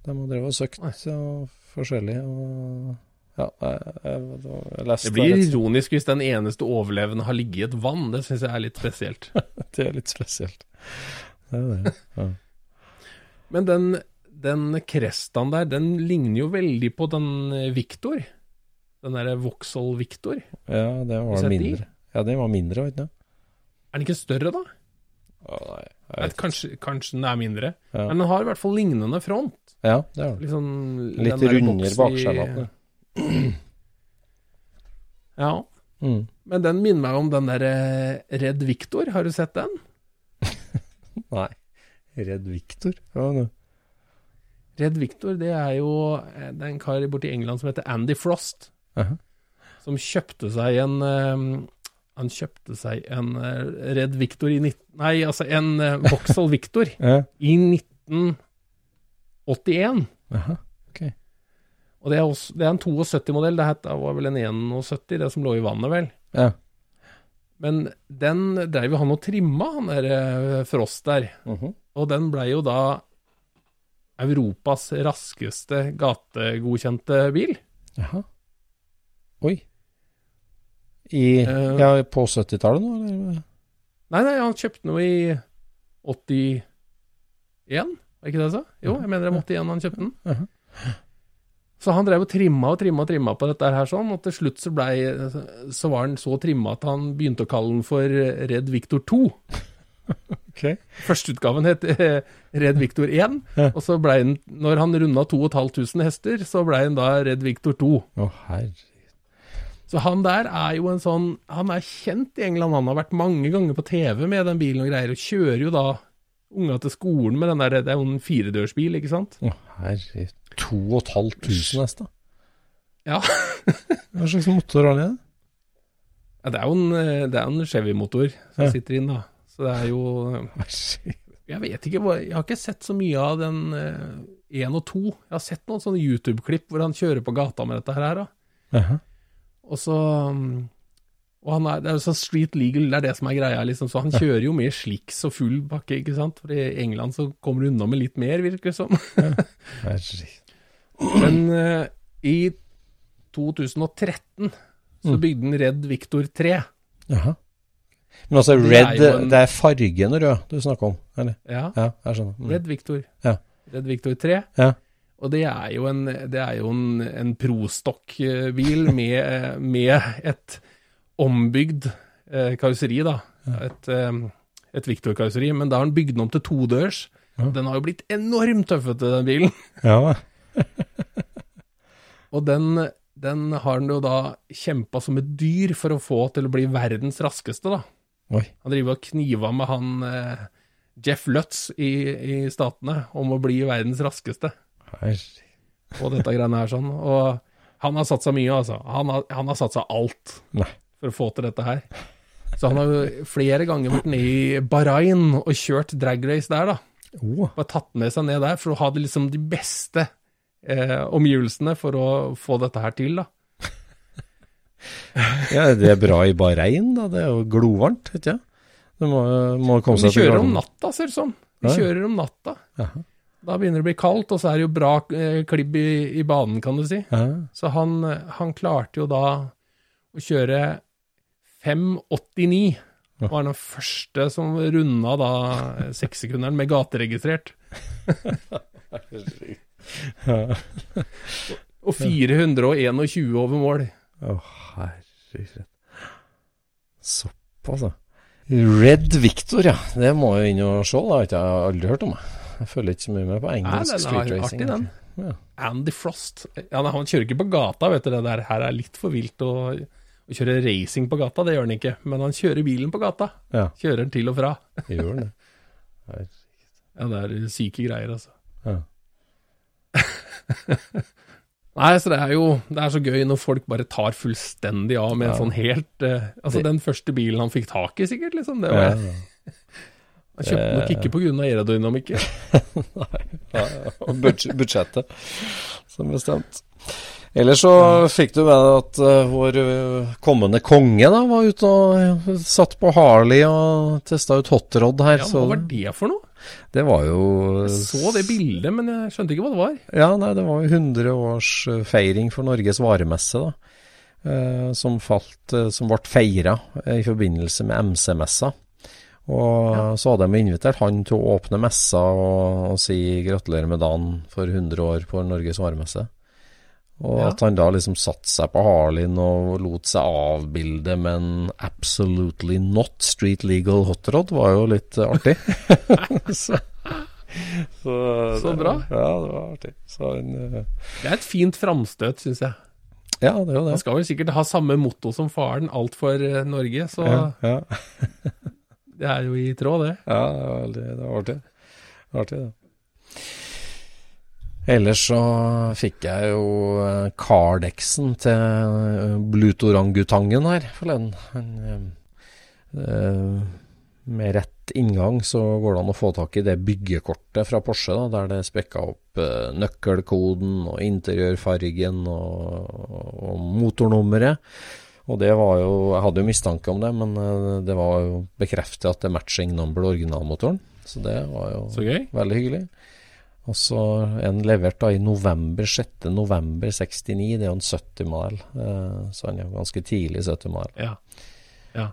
[SPEAKER 2] De har drevet og søkt
[SPEAKER 1] så
[SPEAKER 2] og forskjellig. Og... Ja, jeg, jeg, jeg leste
[SPEAKER 1] Det blir ironisk hvis den eneste overlevende har ligget i et vann. Det syns jeg er litt spesielt.
[SPEAKER 2] Det er litt spesielt. Det er det. Ja.
[SPEAKER 1] Men den, den Crestaen der, den ligner jo veldig på den eh, Victor. Den derre Vauxhall Victor.
[SPEAKER 2] ja, det var mindre. Ja, den var mindre, vet du.
[SPEAKER 1] Er den ikke større, da?
[SPEAKER 2] Å, nei, jeg vet
[SPEAKER 1] kanskje, kanskje den er mindre.
[SPEAKER 2] Ja.
[SPEAKER 1] Men den har i hvert fall lignende front.
[SPEAKER 2] Ja, det er.
[SPEAKER 1] Litt sånn
[SPEAKER 2] Litt
[SPEAKER 1] der
[SPEAKER 2] rundere bakskjermer.
[SPEAKER 1] Ja.
[SPEAKER 2] Mm.
[SPEAKER 1] Men den minner meg om den derre Redd Victor. Har du sett den?
[SPEAKER 2] Nei. Redd Victor? Ja, det.
[SPEAKER 1] Redd Victor, det er jo eh, Det er en kar borti England som heter Andy Frost.
[SPEAKER 2] Aha.
[SPEAKER 1] Som kjøpte seg en um, Han kjøpte seg en uh, Redd Victor i 19... Nei, altså en uh, Vauxhall Victor i 1981.
[SPEAKER 2] Aha.
[SPEAKER 1] Og det er, også, det er en 72-modell. Det det var vel en 71, det som lå i vannet, vel.
[SPEAKER 2] Ja.
[SPEAKER 1] Men den dreiv jo han og trimma, han der eh, Frost der.
[SPEAKER 2] Mhm.
[SPEAKER 1] Og den blei jo da Europas raskeste gategodkjente bil.
[SPEAKER 2] Jaha. Oi. I,
[SPEAKER 1] uh,
[SPEAKER 2] ja, på 70-tallet nå, eller?
[SPEAKER 1] Nei, nei, han kjøpte noe i 81, var ikke det jeg sa? Jo, jeg mener det var 81 han kjøpte den.
[SPEAKER 2] Mhm.
[SPEAKER 1] Så han drev og trimma og trimma og trimma på dette her sånn, og til slutt så ble, Så var han så trimma at han begynte å kalle den for Red Victor 2.
[SPEAKER 2] Ok.
[SPEAKER 1] Førsteutgaven het eh, Red Victor 1,
[SPEAKER 2] Ja.
[SPEAKER 1] og så blei den Når han runda 2500 hester, så blei den da Red Victor 2.
[SPEAKER 2] Å, herre.
[SPEAKER 1] Så han der er jo en sånn Han er kjent i England, han har vært mange ganger på TV med den bilen og greier, og kjører jo da unga til skolen med den der Det er jo en firedørsbil, ikke sant?
[SPEAKER 2] Å, herre. 2500 hester?
[SPEAKER 1] Ja.
[SPEAKER 2] Hva slags motor har den?
[SPEAKER 1] ja det er jo en, eh, det er en Chevy-motor som
[SPEAKER 2] Ja.
[SPEAKER 1] sitter inn, da. Så det er jo Jeg vet ikke, jeg har ikke sett så mye av den én og to. Jeg har sett noen sånne YouTube-klipp hvor han kjører på gata med dette her. Da.
[SPEAKER 2] Jaha.
[SPEAKER 1] Og så mm, Og han er, det er sånn street legal, det er det som er greia, liksom. Så han kjører jo med sliks og full pakke, ikke sant. For i England så kommer du unna med litt mer, virker det som. Men uh, i 2013 så
[SPEAKER 2] Mm.
[SPEAKER 1] bygde han Red Victor 3.
[SPEAKER 2] Jaha. Men altså,
[SPEAKER 1] Det
[SPEAKER 2] red,
[SPEAKER 1] er en-
[SPEAKER 2] det er fargen rød du snakker om, eller?
[SPEAKER 1] Ja,
[SPEAKER 2] Ja, jeg skjønner. Mm.
[SPEAKER 1] Red Victor.
[SPEAKER 2] Ja.
[SPEAKER 1] Red Victor 3.
[SPEAKER 2] Ja.
[SPEAKER 1] Og det er jo en, det er jo en, en prostokk-bil med, med et ombygd eh, karosseri, da. Et, eh, et Victor-karosseri. Men da har han bygd den om til todørs.
[SPEAKER 2] Ja.
[SPEAKER 1] Den har jo blitt enormt tøffete, den bilen.
[SPEAKER 2] Ja,
[SPEAKER 1] Og den, den har han jo da kjempa som et dyr for å få til å bli verdens raskeste, da.
[SPEAKER 2] Oi.
[SPEAKER 1] Han driver og kniva med han eh, Jeff Lutz i, i Statene om å bli verdens raskeste
[SPEAKER 2] herre.
[SPEAKER 1] og dette greiene her sånn. Og han har satsa mye, altså. Han har, han har satsa alt
[SPEAKER 2] Nei.
[SPEAKER 1] For å få til dette her. Så han har jo flere ganger vært nede i Bahrain og kjørt dragrace der, da.
[SPEAKER 2] Oh.
[SPEAKER 1] Og tatt med seg ned der for å ha det liksom de beste eh, omgivelsene for å få dette her til, da.
[SPEAKER 2] Ja, det er bra i Bahrain, da. Det er jo glovarmt, vet jeg. Det må, må komme seg til
[SPEAKER 1] kjører om natta, ser det ut som. De kjører om natta.
[SPEAKER 2] Aha.
[SPEAKER 1] Da begynner det å bli kaldt, og så er det jo bra eh, klibb i, i banen, kan du si.
[SPEAKER 2] Aha.
[SPEAKER 1] Så han, han klarte jo da å kjøre 5,89. Var den første som runda da sekssekunderen med gateregistrert. Og 421 over mål.
[SPEAKER 2] Å, herregud. Såpass, ja. Red Victor, ja. Det må jeg inn og se. Det har jeg aldri hørt om. jeg. Følger ikke så mye med på engelsk
[SPEAKER 1] den er
[SPEAKER 2] street racing. Ja.
[SPEAKER 1] Andy Frost. Ja, han kjører ikke på gata, vet du. Det der her er litt for vilt å, å kjøre racing på gata. Det gjør han ikke. Men han kjører bilen på gata.
[SPEAKER 2] Ja,
[SPEAKER 1] Kjører den til og fra.
[SPEAKER 2] gjør gjør det.
[SPEAKER 1] Ja, det er syke greier, altså.
[SPEAKER 2] Ja.
[SPEAKER 1] Nei, så det er jo Det er så gøy når folk bare tar fullstendig av med en sånn helt uh, Altså, den første bilen han fikk tak i, sikkert, liksom. Det var,
[SPEAKER 2] ja.
[SPEAKER 1] Han kjøpte nok ikke av aerodynamikken.
[SPEAKER 2] Ja, ja, og budsjettet som bestemt. Ellers så fikk du med at uh, vår eh, kommende konge da var ute og eh, satt på Harley og testa ut hotrod her.
[SPEAKER 1] Ja, hva var det for noe?
[SPEAKER 2] det var jo
[SPEAKER 1] Jeg så det bildet, men jeg skjønte ikke hva det var.
[SPEAKER 2] Ja, nei, det var jo 100 års feiring for Norges varemesse, da. Uh, som, falt, som ble feira i forbindelse med MC-messa. Og så hadde de invitert han til å åpne messa og, og si gratulerer med dagen for 100 år på Norges varemesse. Og
[SPEAKER 1] Ja.
[SPEAKER 2] at han da liksom satte seg på Harlin og lot seg avbilde med en absolutely not street legal hotrod, var jo litt eh, artig. så, så,
[SPEAKER 1] Så bra.
[SPEAKER 2] Ja, det var artig. Så han, eh,
[SPEAKER 1] Det er et fint framstøt, syns jeg.
[SPEAKER 2] ja, det er jo det.
[SPEAKER 1] Han skal vel sikkert ha samme motto som faren, alt for eh, Norge, så
[SPEAKER 2] Ja, ja.
[SPEAKER 1] det er jo i tråd, det.
[SPEAKER 2] Ja, det var, det var artig. Det artig, det. Ellers så fikk jeg jo Kardexen Cardexen til eh, Blutorangutangen her forleden. Eh, eh, med rett inngang så går det an å få tak i det byggekortet fra Porsche, da, der det er spekka opp eh, nøkkelkoden og interiørfargen og, og motornummeret. Og det var jo Jeg hadde jo mistanke om det, men eh, det var jo bekreftet at det er matching number originalmotoren. Så det var jo veldig hyggelig. Og så er den levert da i november, 6. november 69. Det er jo en 70-modell, eh, så han er jo ganske tidlig 70-mal.
[SPEAKER 1] Ja. ja.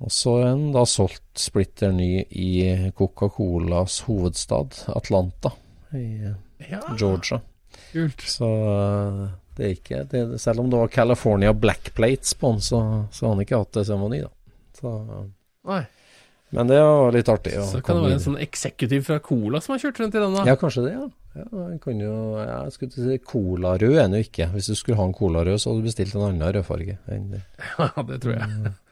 [SPEAKER 2] Og så er han da solgt splitter ny i Coca-Colas hovedstad, Atlanta, i
[SPEAKER 1] ja.
[SPEAKER 2] Georgia.
[SPEAKER 1] Kult.
[SPEAKER 2] Så eh, det er ikke det, Selv om det var California Black Plates på han, så, så har han ikke hatt det som han var ny, da. Så,
[SPEAKER 1] Nei.
[SPEAKER 2] Men det var litt artig.
[SPEAKER 1] Så kan det være en sånn eksekutiv fra Cola som har kjørt rundt i den?
[SPEAKER 2] da Ja, kanskje det, ja. ja kan jo, ja, jeg skulle til si Colarød den ikke. Hvis du skulle ha en colarød, så hadde du bestilt en annen rødfarge. enn det.
[SPEAKER 1] Ja, det tror jeg.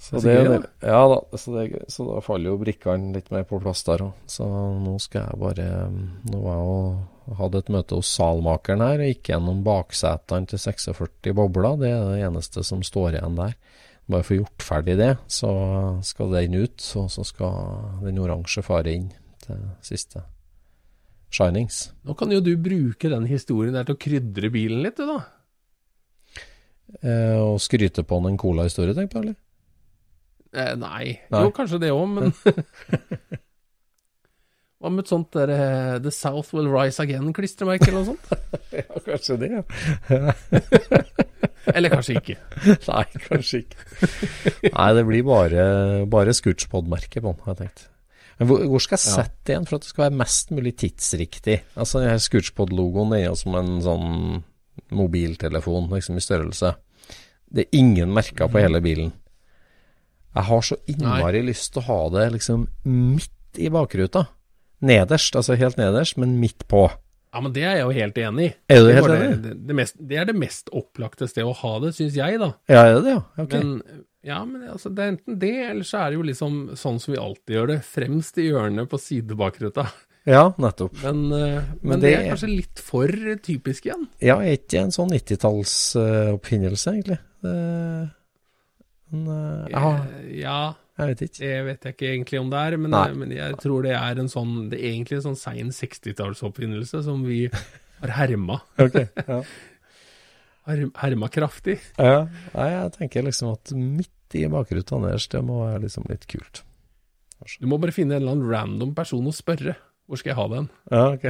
[SPEAKER 2] Så
[SPEAKER 1] Det
[SPEAKER 2] det,
[SPEAKER 1] så gøy,
[SPEAKER 2] ja da, så, det, så da faller jo brikkene litt mer på plass der òg. Så nå skal jeg bare Nå var jeg og hadde et møte hos salmakeren her og gikk gjennom baksetene til 46 bobler. Det er det eneste som står igjen der. Bare få gjort ferdig det, så skal den ut. Og så skal den oransje fare inn til siste Shinings.
[SPEAKER 1] Nå kan jo du bruke den historien der til å krydre bilen litt, du da.
[SPEAKER 2] Eh, og skryte på en cola-historie, tenker du, eller?
[SPEAKER 1] Eh, nei.
[SPEAKER 2] Nei.
[SPEAKER 1] Jo, kanskje det òg, men Hva med et sånt der uh, The South Will Rise Again-klistremerke eller noe sånt?
[SPEAKER 2] Ja, kanskje det, ja.
[SPEAKER 1] Eller kanskje ikke.
[SPEAKER 2] Nei, kanskje ikke. Nei, det blir bare, bare Scootspod-merke på den, har jeg tenkt. Men hvor, hvor skal jeg sette det igjen for at det skal være mest mulig tidsriktig? Altså, Scootspod-logoen er jo som en sånn mobiltelefon, liksom i størrelse. Det er ingen merker på hele bilen. Jeg har så innmari lyst til å ha det liksom midt i bakruta. Nederst, altså helt nederst, men midt på.
[SPEAKER 1] Ja, men det er jeg jo helt enig i.
[SPEAKER 2] Er du helt enig?
[SPEAKER 1] det, det, mest, det er det mest opplagte stedet å ha det, syns jeg, da.
[SPEAKER 2] Ja, er det det, ja? Ok.
[SPEAKER 1] Men ja, men altså, det er enten det, eller så er det jo liksom sånn som vi alltid gjør det, fremst i hjørnet på sidebakruta.
[SPEAKER 2] ja, nettopp.
[SPEAKER 1] Men, eh, men,
[SPEAKER 2] Men
[SPEAKER 1] det,
[SPEAKER 2] det
[SPEAKER 1] er kanskje litt for typisk igjen.
[SPEAKER 2] Ja, er ikke en sånn 90-tallsoppfinnelse, egentlig. Det, men, eh, jeg,
[SPEAKER 1] Eh, ja,
[SPEAKER 2] jeg vet ikke.
[SPEAKER 1] det vet jeg ikke egentlig om det er, men,
[SPEAKER 2] Nei.
[SPEAKER 1] men jeg tror det er en sånn Det er egentlig en sånn sein 60-tallsoppfinnelse som vi har herma.
[SPEAKER 2] Ok, ja.
[SPEAKER 1] Her- Herma kraftig.
[SPEAKER 2] ja. Nei, jeg tenker liksom at midt i bakruta nederst, det må være liksom litt kult.
[SPEAKER 1] Du må bare finne en eller annen random person å spørre. Hvor skal jeg ha den?
[SPEAKER 2] Ja, ok.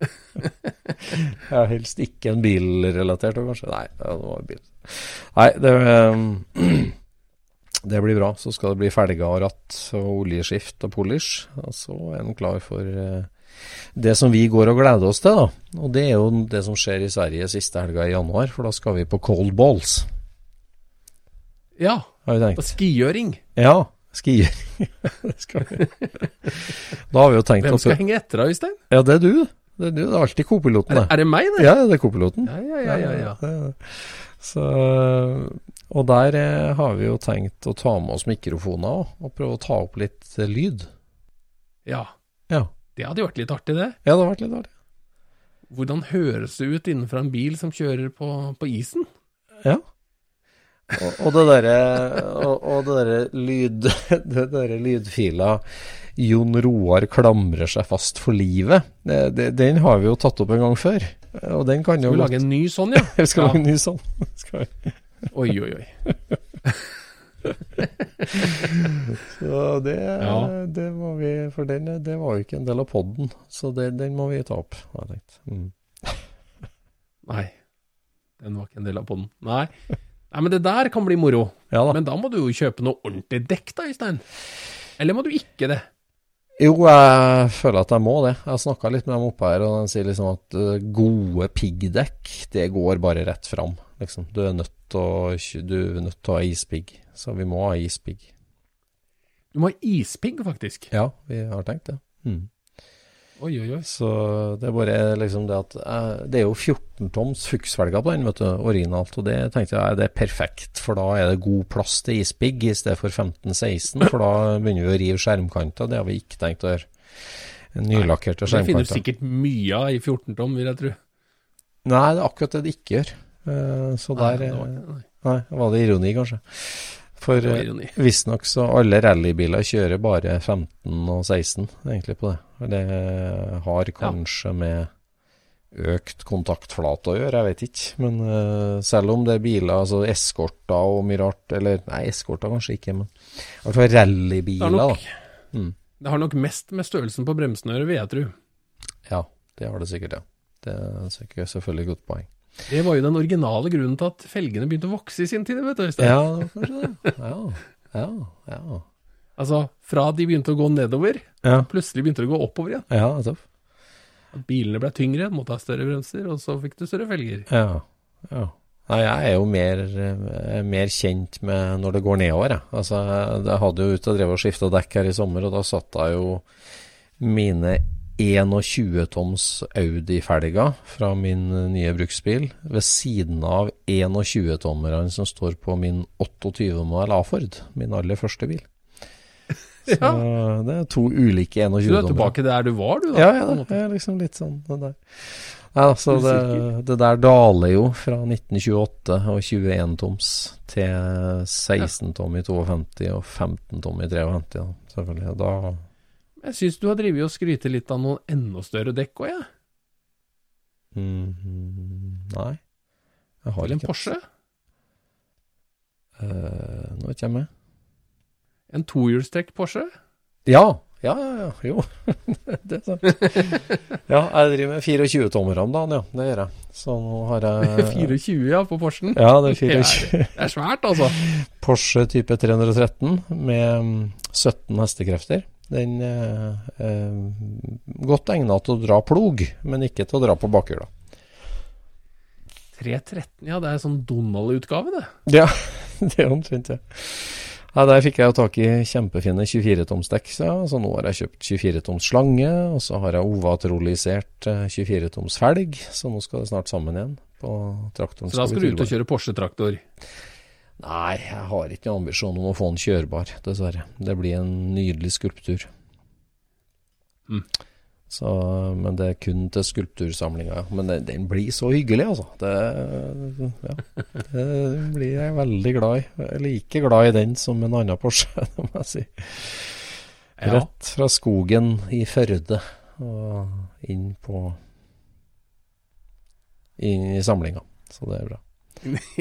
[SPEAKER 2] ja, helst ikke en bilrelatert, kanskje. Nei, det var bil. Nei, det, eh, det blir bra. Så skal det bli felger og ratt og oljeskift og polish. Og så er den klar for eh, det som vi går og gleder oss til, da. Og det er jo det som skjer i Sverige siste helga i januar, for da skal vi på cold balls,
[SPEAKER 1] Ja,
[SPEAKER 2] har vi tenkt.
[SPEAKER 1] skigjøring.
[SPEAKER 2] Ja, vi. Da har vi jo tenkt
[SPEAKER 1] Hvem
[SPEAKER 2] at
[SPEAKER 1] skal henge etter deg, Øystein?
[SPEAKER 2] Ja, det er du. Det er du. Det er alltid kopiloten, det.
[SPEAKER 1] er det meg, det?
[SPEAKER 2] Ja, det er kopiloten.
[SPEAKER 1] Ja, ja. ja, ja. ja.
[SPEAKER 2] Så, og der eh, har vi jo tenkt å ta med oss mikrofoner også, og prøve å ta opp litt eh, lyd.
[SPEAKER 1] ja.
[SPEAKER 2] Ja.
[SPEAKER 1] Det hadde jo vært litt artig, det.
[SPEAKER 2] ja, det har vært litt artig.
[SPEAKER 1] Hvordan høres det ut innenfor en bil som kjører på, på isen?
[SPEAKER 2] Ja. Og, og det derre og, og det derre lyd Det derre lydfila Jon Roar klamrer seg fast for livet. Det, det, den har vi jo tatt opp en gang før. Og den kan jo
[SPEAKER 1] Skal vi lage en ny sånn, ja?
[SPEAKER 2] Vi skal
[SPEAKER 1] Ja.
[SPEAKER 2] lage en ny sånn. Skal vi.
[SPEAKER 1] Oi, oi, oi.
[SPEAKER 2] Så det,
[SPEAKER 1] Ja.
[SPEAKER 2] det må vi For den, det var jo ikke en del av podden, så det, den må vi ta opp, har jeg tenkt. Mm.
[SPEAKER 1] Nei. Den var ikke en del av podden. Nei. Nei, men det der kan bli moro.
[SPEAKER 2] Ja.
[SPEAKER 1] Men da må du jo kjøpe noe ordentlig dekk, da, Øystein. Eller må du ikke det?
[SPEAKER 2] Jo, jeg føler at jeg må det. Jeg har snakka litt med dem oppe her, og de sier liksom at eh, gode piggdekk, det går bare rett fram. Liksom. Du er nødt til å, du er nødt til å ha ispigg, så vi må ha ispigg.
[SPEAKER 1] Du må ha ispigg, faktisk.
[SPEAKER 2] Ja, vi har tenkt det. Mm.
[SPEAKER 1] Oi, oi, oi.
[SPEAKER 2] Så det er bare liksom det at eh, Det er jo 14 toms fuksfelger på den, vet du, originalt. Og det tenkte jeg det er perfekt, for da er det god plass til ispigg i stedet for 15-16. For da begynner vi å rive skjermkanter. Det har vi ikke tenkt å gjøre. Nylakkerte
[SPEAKER 1] Det finner du sikkert mye av i 14 tom, vil jeg tro.
[SPEAKER 2] Nei, det er akkurat det det ikke gjør. Eh, Så der
[SPEAKER 1] nei, var
[SPEAKER 2] eh,
[SPEAKER 1] nei,
[SPEAKER 2] var det ironi, kanskje. For eh, visstnok så alle rallybiler kjører bare 15 og 16 egentlig på det. Det har kanskje med økt kontaktflate å gjøre, jeg vet ikke. Men uh, selv om det er biler, altså eskorter og mye rart Eller nei, eskorter kanskje ikke, men i hvert fall rallybiler, da. Mm.
[SPEAKER 1] det har nok mest med størrelsen på bremsene å gjøre, vil jeg tro.
[SPEAKER 2] Ja, det har det sikkert, ja. Det er sikkert selvfølgelig et godt poeng.
[SPEAKER 1] Det var jo den originale grunnen til at felgene begynte å vokse i sin tid, vet du, Øystein.
[SPEAKER 2] Ja, kanskje det. Ja, ja, ja.
[SPEAKER 1] Altså, fra de begynte å gå nedover,
[SPEAKER 2] Ja,
[SPEAKER 1] plutselig begynte det å gå oppover igjen.
[SPEAKER 2] ja nettopp.
[SPEAKER 1] At bilene ble tyngre, måtte ha større bremser, og så fikk du større felger.
[SPEAKER 2] Ja, ja. Nei, jeg er jo mer, eh, mer kjent med når det går nedover, jeg. Altså, jeg hadde jo ute og drevet og skifta dekk her i sommer, og da satt jeg jo mine 21-toms Audi-felga fra min nye bruksbil ved siden av 21-tommerne som står på min 28 modell A-Ford, min aller første bil. Så
[SPEAKER 1] Ja.
[SPEAKER 2] det er to ulike
[SPEAKER 1] 21-tommer. du er tilbake der du var, du da?
[SPEAKER 2] Ja, ja, det er liksom litt sånn det der. Ja, så det, det der daler jo fra 1928 og 21 toms til 16 tom i 52 og 15 tom i 53, da, selvfølgelig. Da
[SPEAKER 1] Jeg syns du har drevet og skryte litt av noen enda større dekk òg, jeg.
[SPEAKER 2] mm, Nei. Jeg har
[SPEAKER 1] Til en
[SPEAKER 2] ikke
[SPEAKER 1] Porsche.
[SPEAKER 2] Uh, nå vet jeg med.
[SPEAKER 1] En tohjulstrekk Porsche.
[SPEAKER 2] Ja, ja, ja, ja. Jo, det er sant. Ja, jeg driver med 24-tommere om dagen, ja. Det gjør jeg. Så nå har jeg
[SPEAKER 1] 24, ja, på Porschen.
[SPEAKER 2] Ja, det er
[SPEAKER 1] Det
[SPEAKER 2] 24.
[SPEAKER 1] er, det er svært, altså.
[SPEAKER 2] Porsche type 313 med mm, 17 hestekrefter. Den er eh, godt egnet til å dra plog, men ikke til å dra på bakhjula.
[SPEAKER 1] 313, ja, det er sånn Donald-utgave, det.
[SPEAKER 2] Ja, det er omtrent det. Ja, der fikk jeg jo tak i kjempefine 24-toms-dekk, så, så nå har jeg kjøpt 24-toms slange, og så har jeg ovatrolisert eh, 24-toms felg, så nå skal det snart sammen igjen på traktoren.
[SPEAKER 1] Så da skal du ut og kjøre Porsche-traktor.
[SPEAKER 2] Nei, jeg har ikke noen ambisjon om å få den kjørbar, dessverre. Det blir en nydelig skulptur.
[SPEAKER 1] Mm.
[SPEAKER 2] Så, men det er kun til skulptursamlinga. Men den, den blir så hyggelig, altså. Det, ja, det blir jeg veldig glad i. Jeg er like glad i den som en annen Porsche, det må jeg si. Rett fra skogen i Førde og inn på Inn i samlinga. Så det er bra.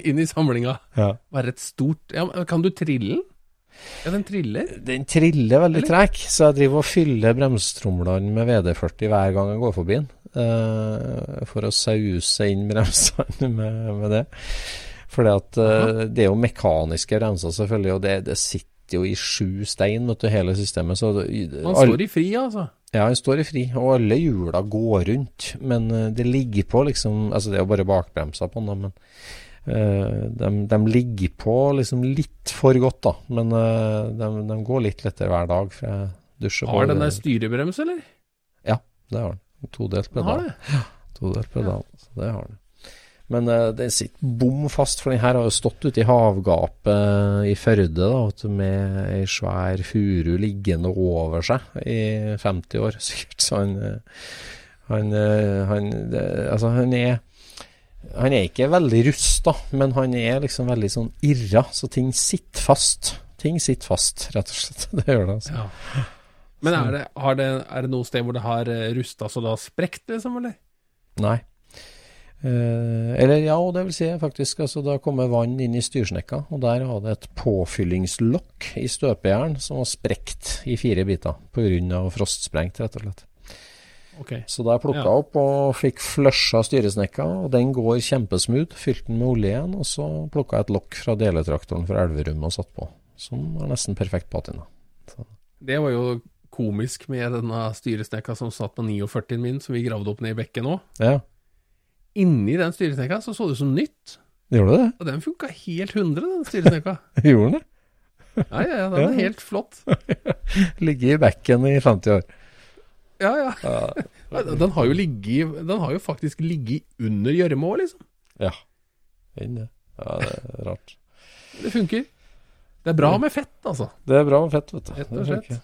[SPEAKER 1] Inn i samlinga.
[SPEAKER 2] Ja.
[SPEAKER 1] Være et stort ja, Kan du trille den? Ja, den triller.
[SPEAKER 2] Den triller veldig treg, så jeg driver og fyller bremsetromlene med VD40 hver gang jeg går forbi den. uh, for å sause inn bremsene med, med det. Fordi at eh, det er jo mekaniske bremser, selvfølgelig, og det, det sitter jo i sju stein, vet du, hele systemet. Så det,
[SPEAKER 1] Man
[SPEAKER 2] står
[SPEAKER 1] står i fri, altså.
[SPEAKER 2] ja, han står i fri, og alle hjula går rundt. Men eh, det ligger på liksom Altså, det er jo bare bakbremser på den, men de, de ligger på liksom litt for godt, da. Men eh, de, de går litt lettere hver dag. For jeg dusjer
[SPEAKER 1] Har den der styrebrems, eller?
[SPEAKER 2] Ja, Det har den. Todelt pedal.
[SPEAKER 1] det.
[SPEAKER 2] Todelt pedal, så det har den. Men eh, den sitter bom fast, for den her har jo stått ute i havgapet i Førde da, med ei svær furu liggende over seg i 50 år, sikkert. Så han eh, Han, eh, han det, Altså, han er han er ikke veldig rusta, men han er liksom veldig sånn irra, så ting sitter fast. Ting sitter fast, rett og slett. Det gjør det, altså.
[SPEAKER 1] Ja. Men er det, har det, er det noe sted hvor det har eh, rusta så det har sprekt, liksom, eller?
[SPEAKER 2] Nei. Eh, eller ja, det vil si faktisk. Altså, det har kommet vann inn i styrsnekka, og der var det et påfyllingslokk i støpejern som var sprekt i fire biter pga. frostsprengt, rett og slett.
[SPEAKER 1] Ok.
[SPEAKER 2] Så da plukka
[SPEAKER 1] Ja.
[SPEAKER 2] jeg opp og fikk flusha styresnekka, og den går kjempesmooth. Fylte den med olje igjen, og så plukka jeg et lokk fra deletraktoren fra Elverum og satt på. Som er nesten perfekt patina.
[SPEAKER 1] Det var jo komisk med denne styresnekka som satt på 49-en min, som vi gravde opp ned i bekken òg.
[SPEAKER 2] Ja,
[SPEAKER 1] Inni den styresnekka så så det ut som nytt.
[SPEAKER 2] gjorde det
[SPEAKER 1] Og den funka helt 100, den styresnekka.
[SPEAKER 2] Gjorde den det?
[SPEAKER 1] Ja, ja, ja, den er
[SPEAKER 2] Ja.
[SPEAKER 1] helt flott.
[SPEAKER 2] Ligge i bekken i 50 år.
[SPEAKER 1] Ja, ja.
[SPEAKER 2] Ja,
[SPEAKER 1] Den har ligget Den har jo faktisk ligget under gjørma òg, liksom.
[SPEAKER 2] ja. Inn det. Ja, det er rart.
[SPEAKER 1] Det funker. Det er bra med fett, altså.
[SPEAKER 2] Det er bra med fett, vet du.
[SPEAKER 1] Fett og
[SPEAKER 2] Det funker.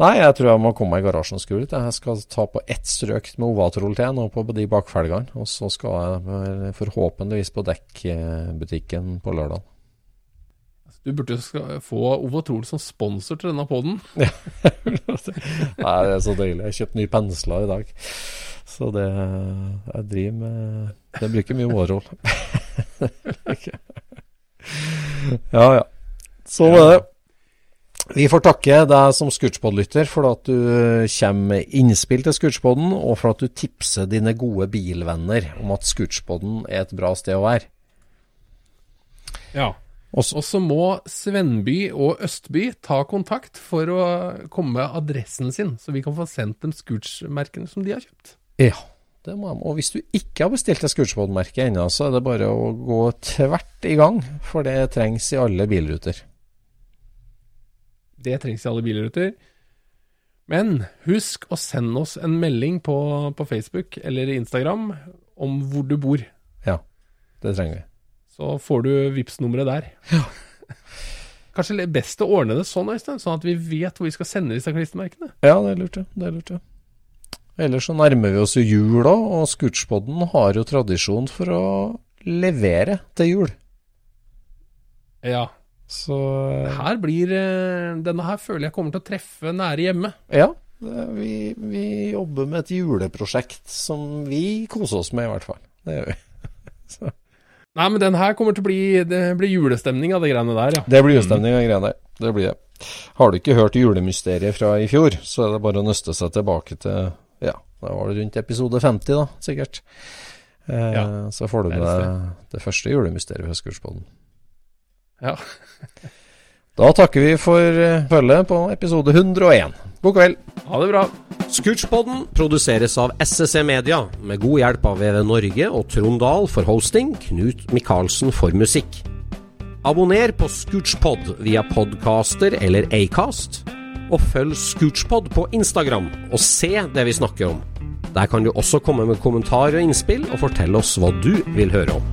[SPEAKER 2] Nei, jeg tror jeg må komme meg i garasjen og skru litt. Jeg skal ta på ett strøk med Ovatrol til nå på de bakfelgene. Og så skal jeg forhåpentligvis på dekkbutikken på lørdag.
[SPEAKER 1] Du burde jo få Ovatrol som sponsor til denne poden.
[SPEAKER 2] Nei, det er så deilig. Jeg kjøpte nye pensler i dag. Så det Jeg driver med Jeg bruker mye Ovatrol. ja, ja. Sånn er det. Vi får takke deg som Scootspod-lytter for at du kommer med innspill til Scootspoden, og for at du tipser dine gode bilvenner om at Scootspoden er et bra sted å være.
[SPEAKER 1] Ja.
[SPEAKER 2] Og så-
[SPEAKER 1] må Svenby og Østby ta kontakt for å komme med adressen sin, så vi kan få sendt dem Scooch-merkene som de har kjøpt.
[SPEAKER 2] Ja, det må de. Og hvis du ikke har bestilt et Scootspod-merke ennå, så er det bare å gå tvert i gang, for det trengs i alle bilruter.
[SPEAKER 1] Det trengs i alle bilruter. Men husk å sende oss en melding på, på Facebook eller Instagram om hvor du bor.
[SPEAKER 2] Ja, Det trenger vi.
[SPEAKER 1] Så får du Vipps-nummeret der. Ja. Kanskje det er best å ordne det sånn, Øystein, sånn at vi vet hvor vi skal sende disse klistremerkene.
[SPEAKER 2] Ja, det er lurt, det. det er lurt, ja. Ellers så nærmer vi oss jo jul òg, og Scootspoden har jo tradisjon for å levere til jul.
[SPEAKER 1] Ja.
[SPEAKER 2] Så
[SPEAKER 1] Her blir eh, Denne her føler jeg kommer til å treffe nære hjemme.
[SPEAKER 2] ja, det, vi, vi jobber med et juleprosjekt som vi koser oss med, i hvert fall. Det gjør vi.
[SPEAKER 1] Nei, men den her kommer til å bli Det blir julestemning av det greiene der, ja.
[SPEAKER 2] Det blir julestemning av greiene der. Det blir det. Har du ikke hørt julemysteriet fra i fjor, så er det bare å nøste seg tilbake til Ja, da var det rundt episode 50, da, sikkert. Eh,
[SPEAKER 1] Ja,
[SPEAKER 2] så får du
[SPEAKER 1] det
[SPEAKER 2] med deg det første julemysteriet fra Skurspodden.
[SPEAKER 1] Ja.
[SPEAKER 2] Da takker vi for eh, følget på episode 101. God kveld.
[SPEAKER 1] Ha det bra.
[SPEAKER 4] Scootchpoden produseres av SSC Media, med god hjelp av VV Norge og Trond Dahl for hosting, Knut Micaelsen for musikk. Abonner på Scootchpod via podcaster eller Acast, og følg Scootchpod på Instagram og se det vi snakker om. Der kan du også komme med kommentarer og innspill, og fortelle oss hva du vil høre om.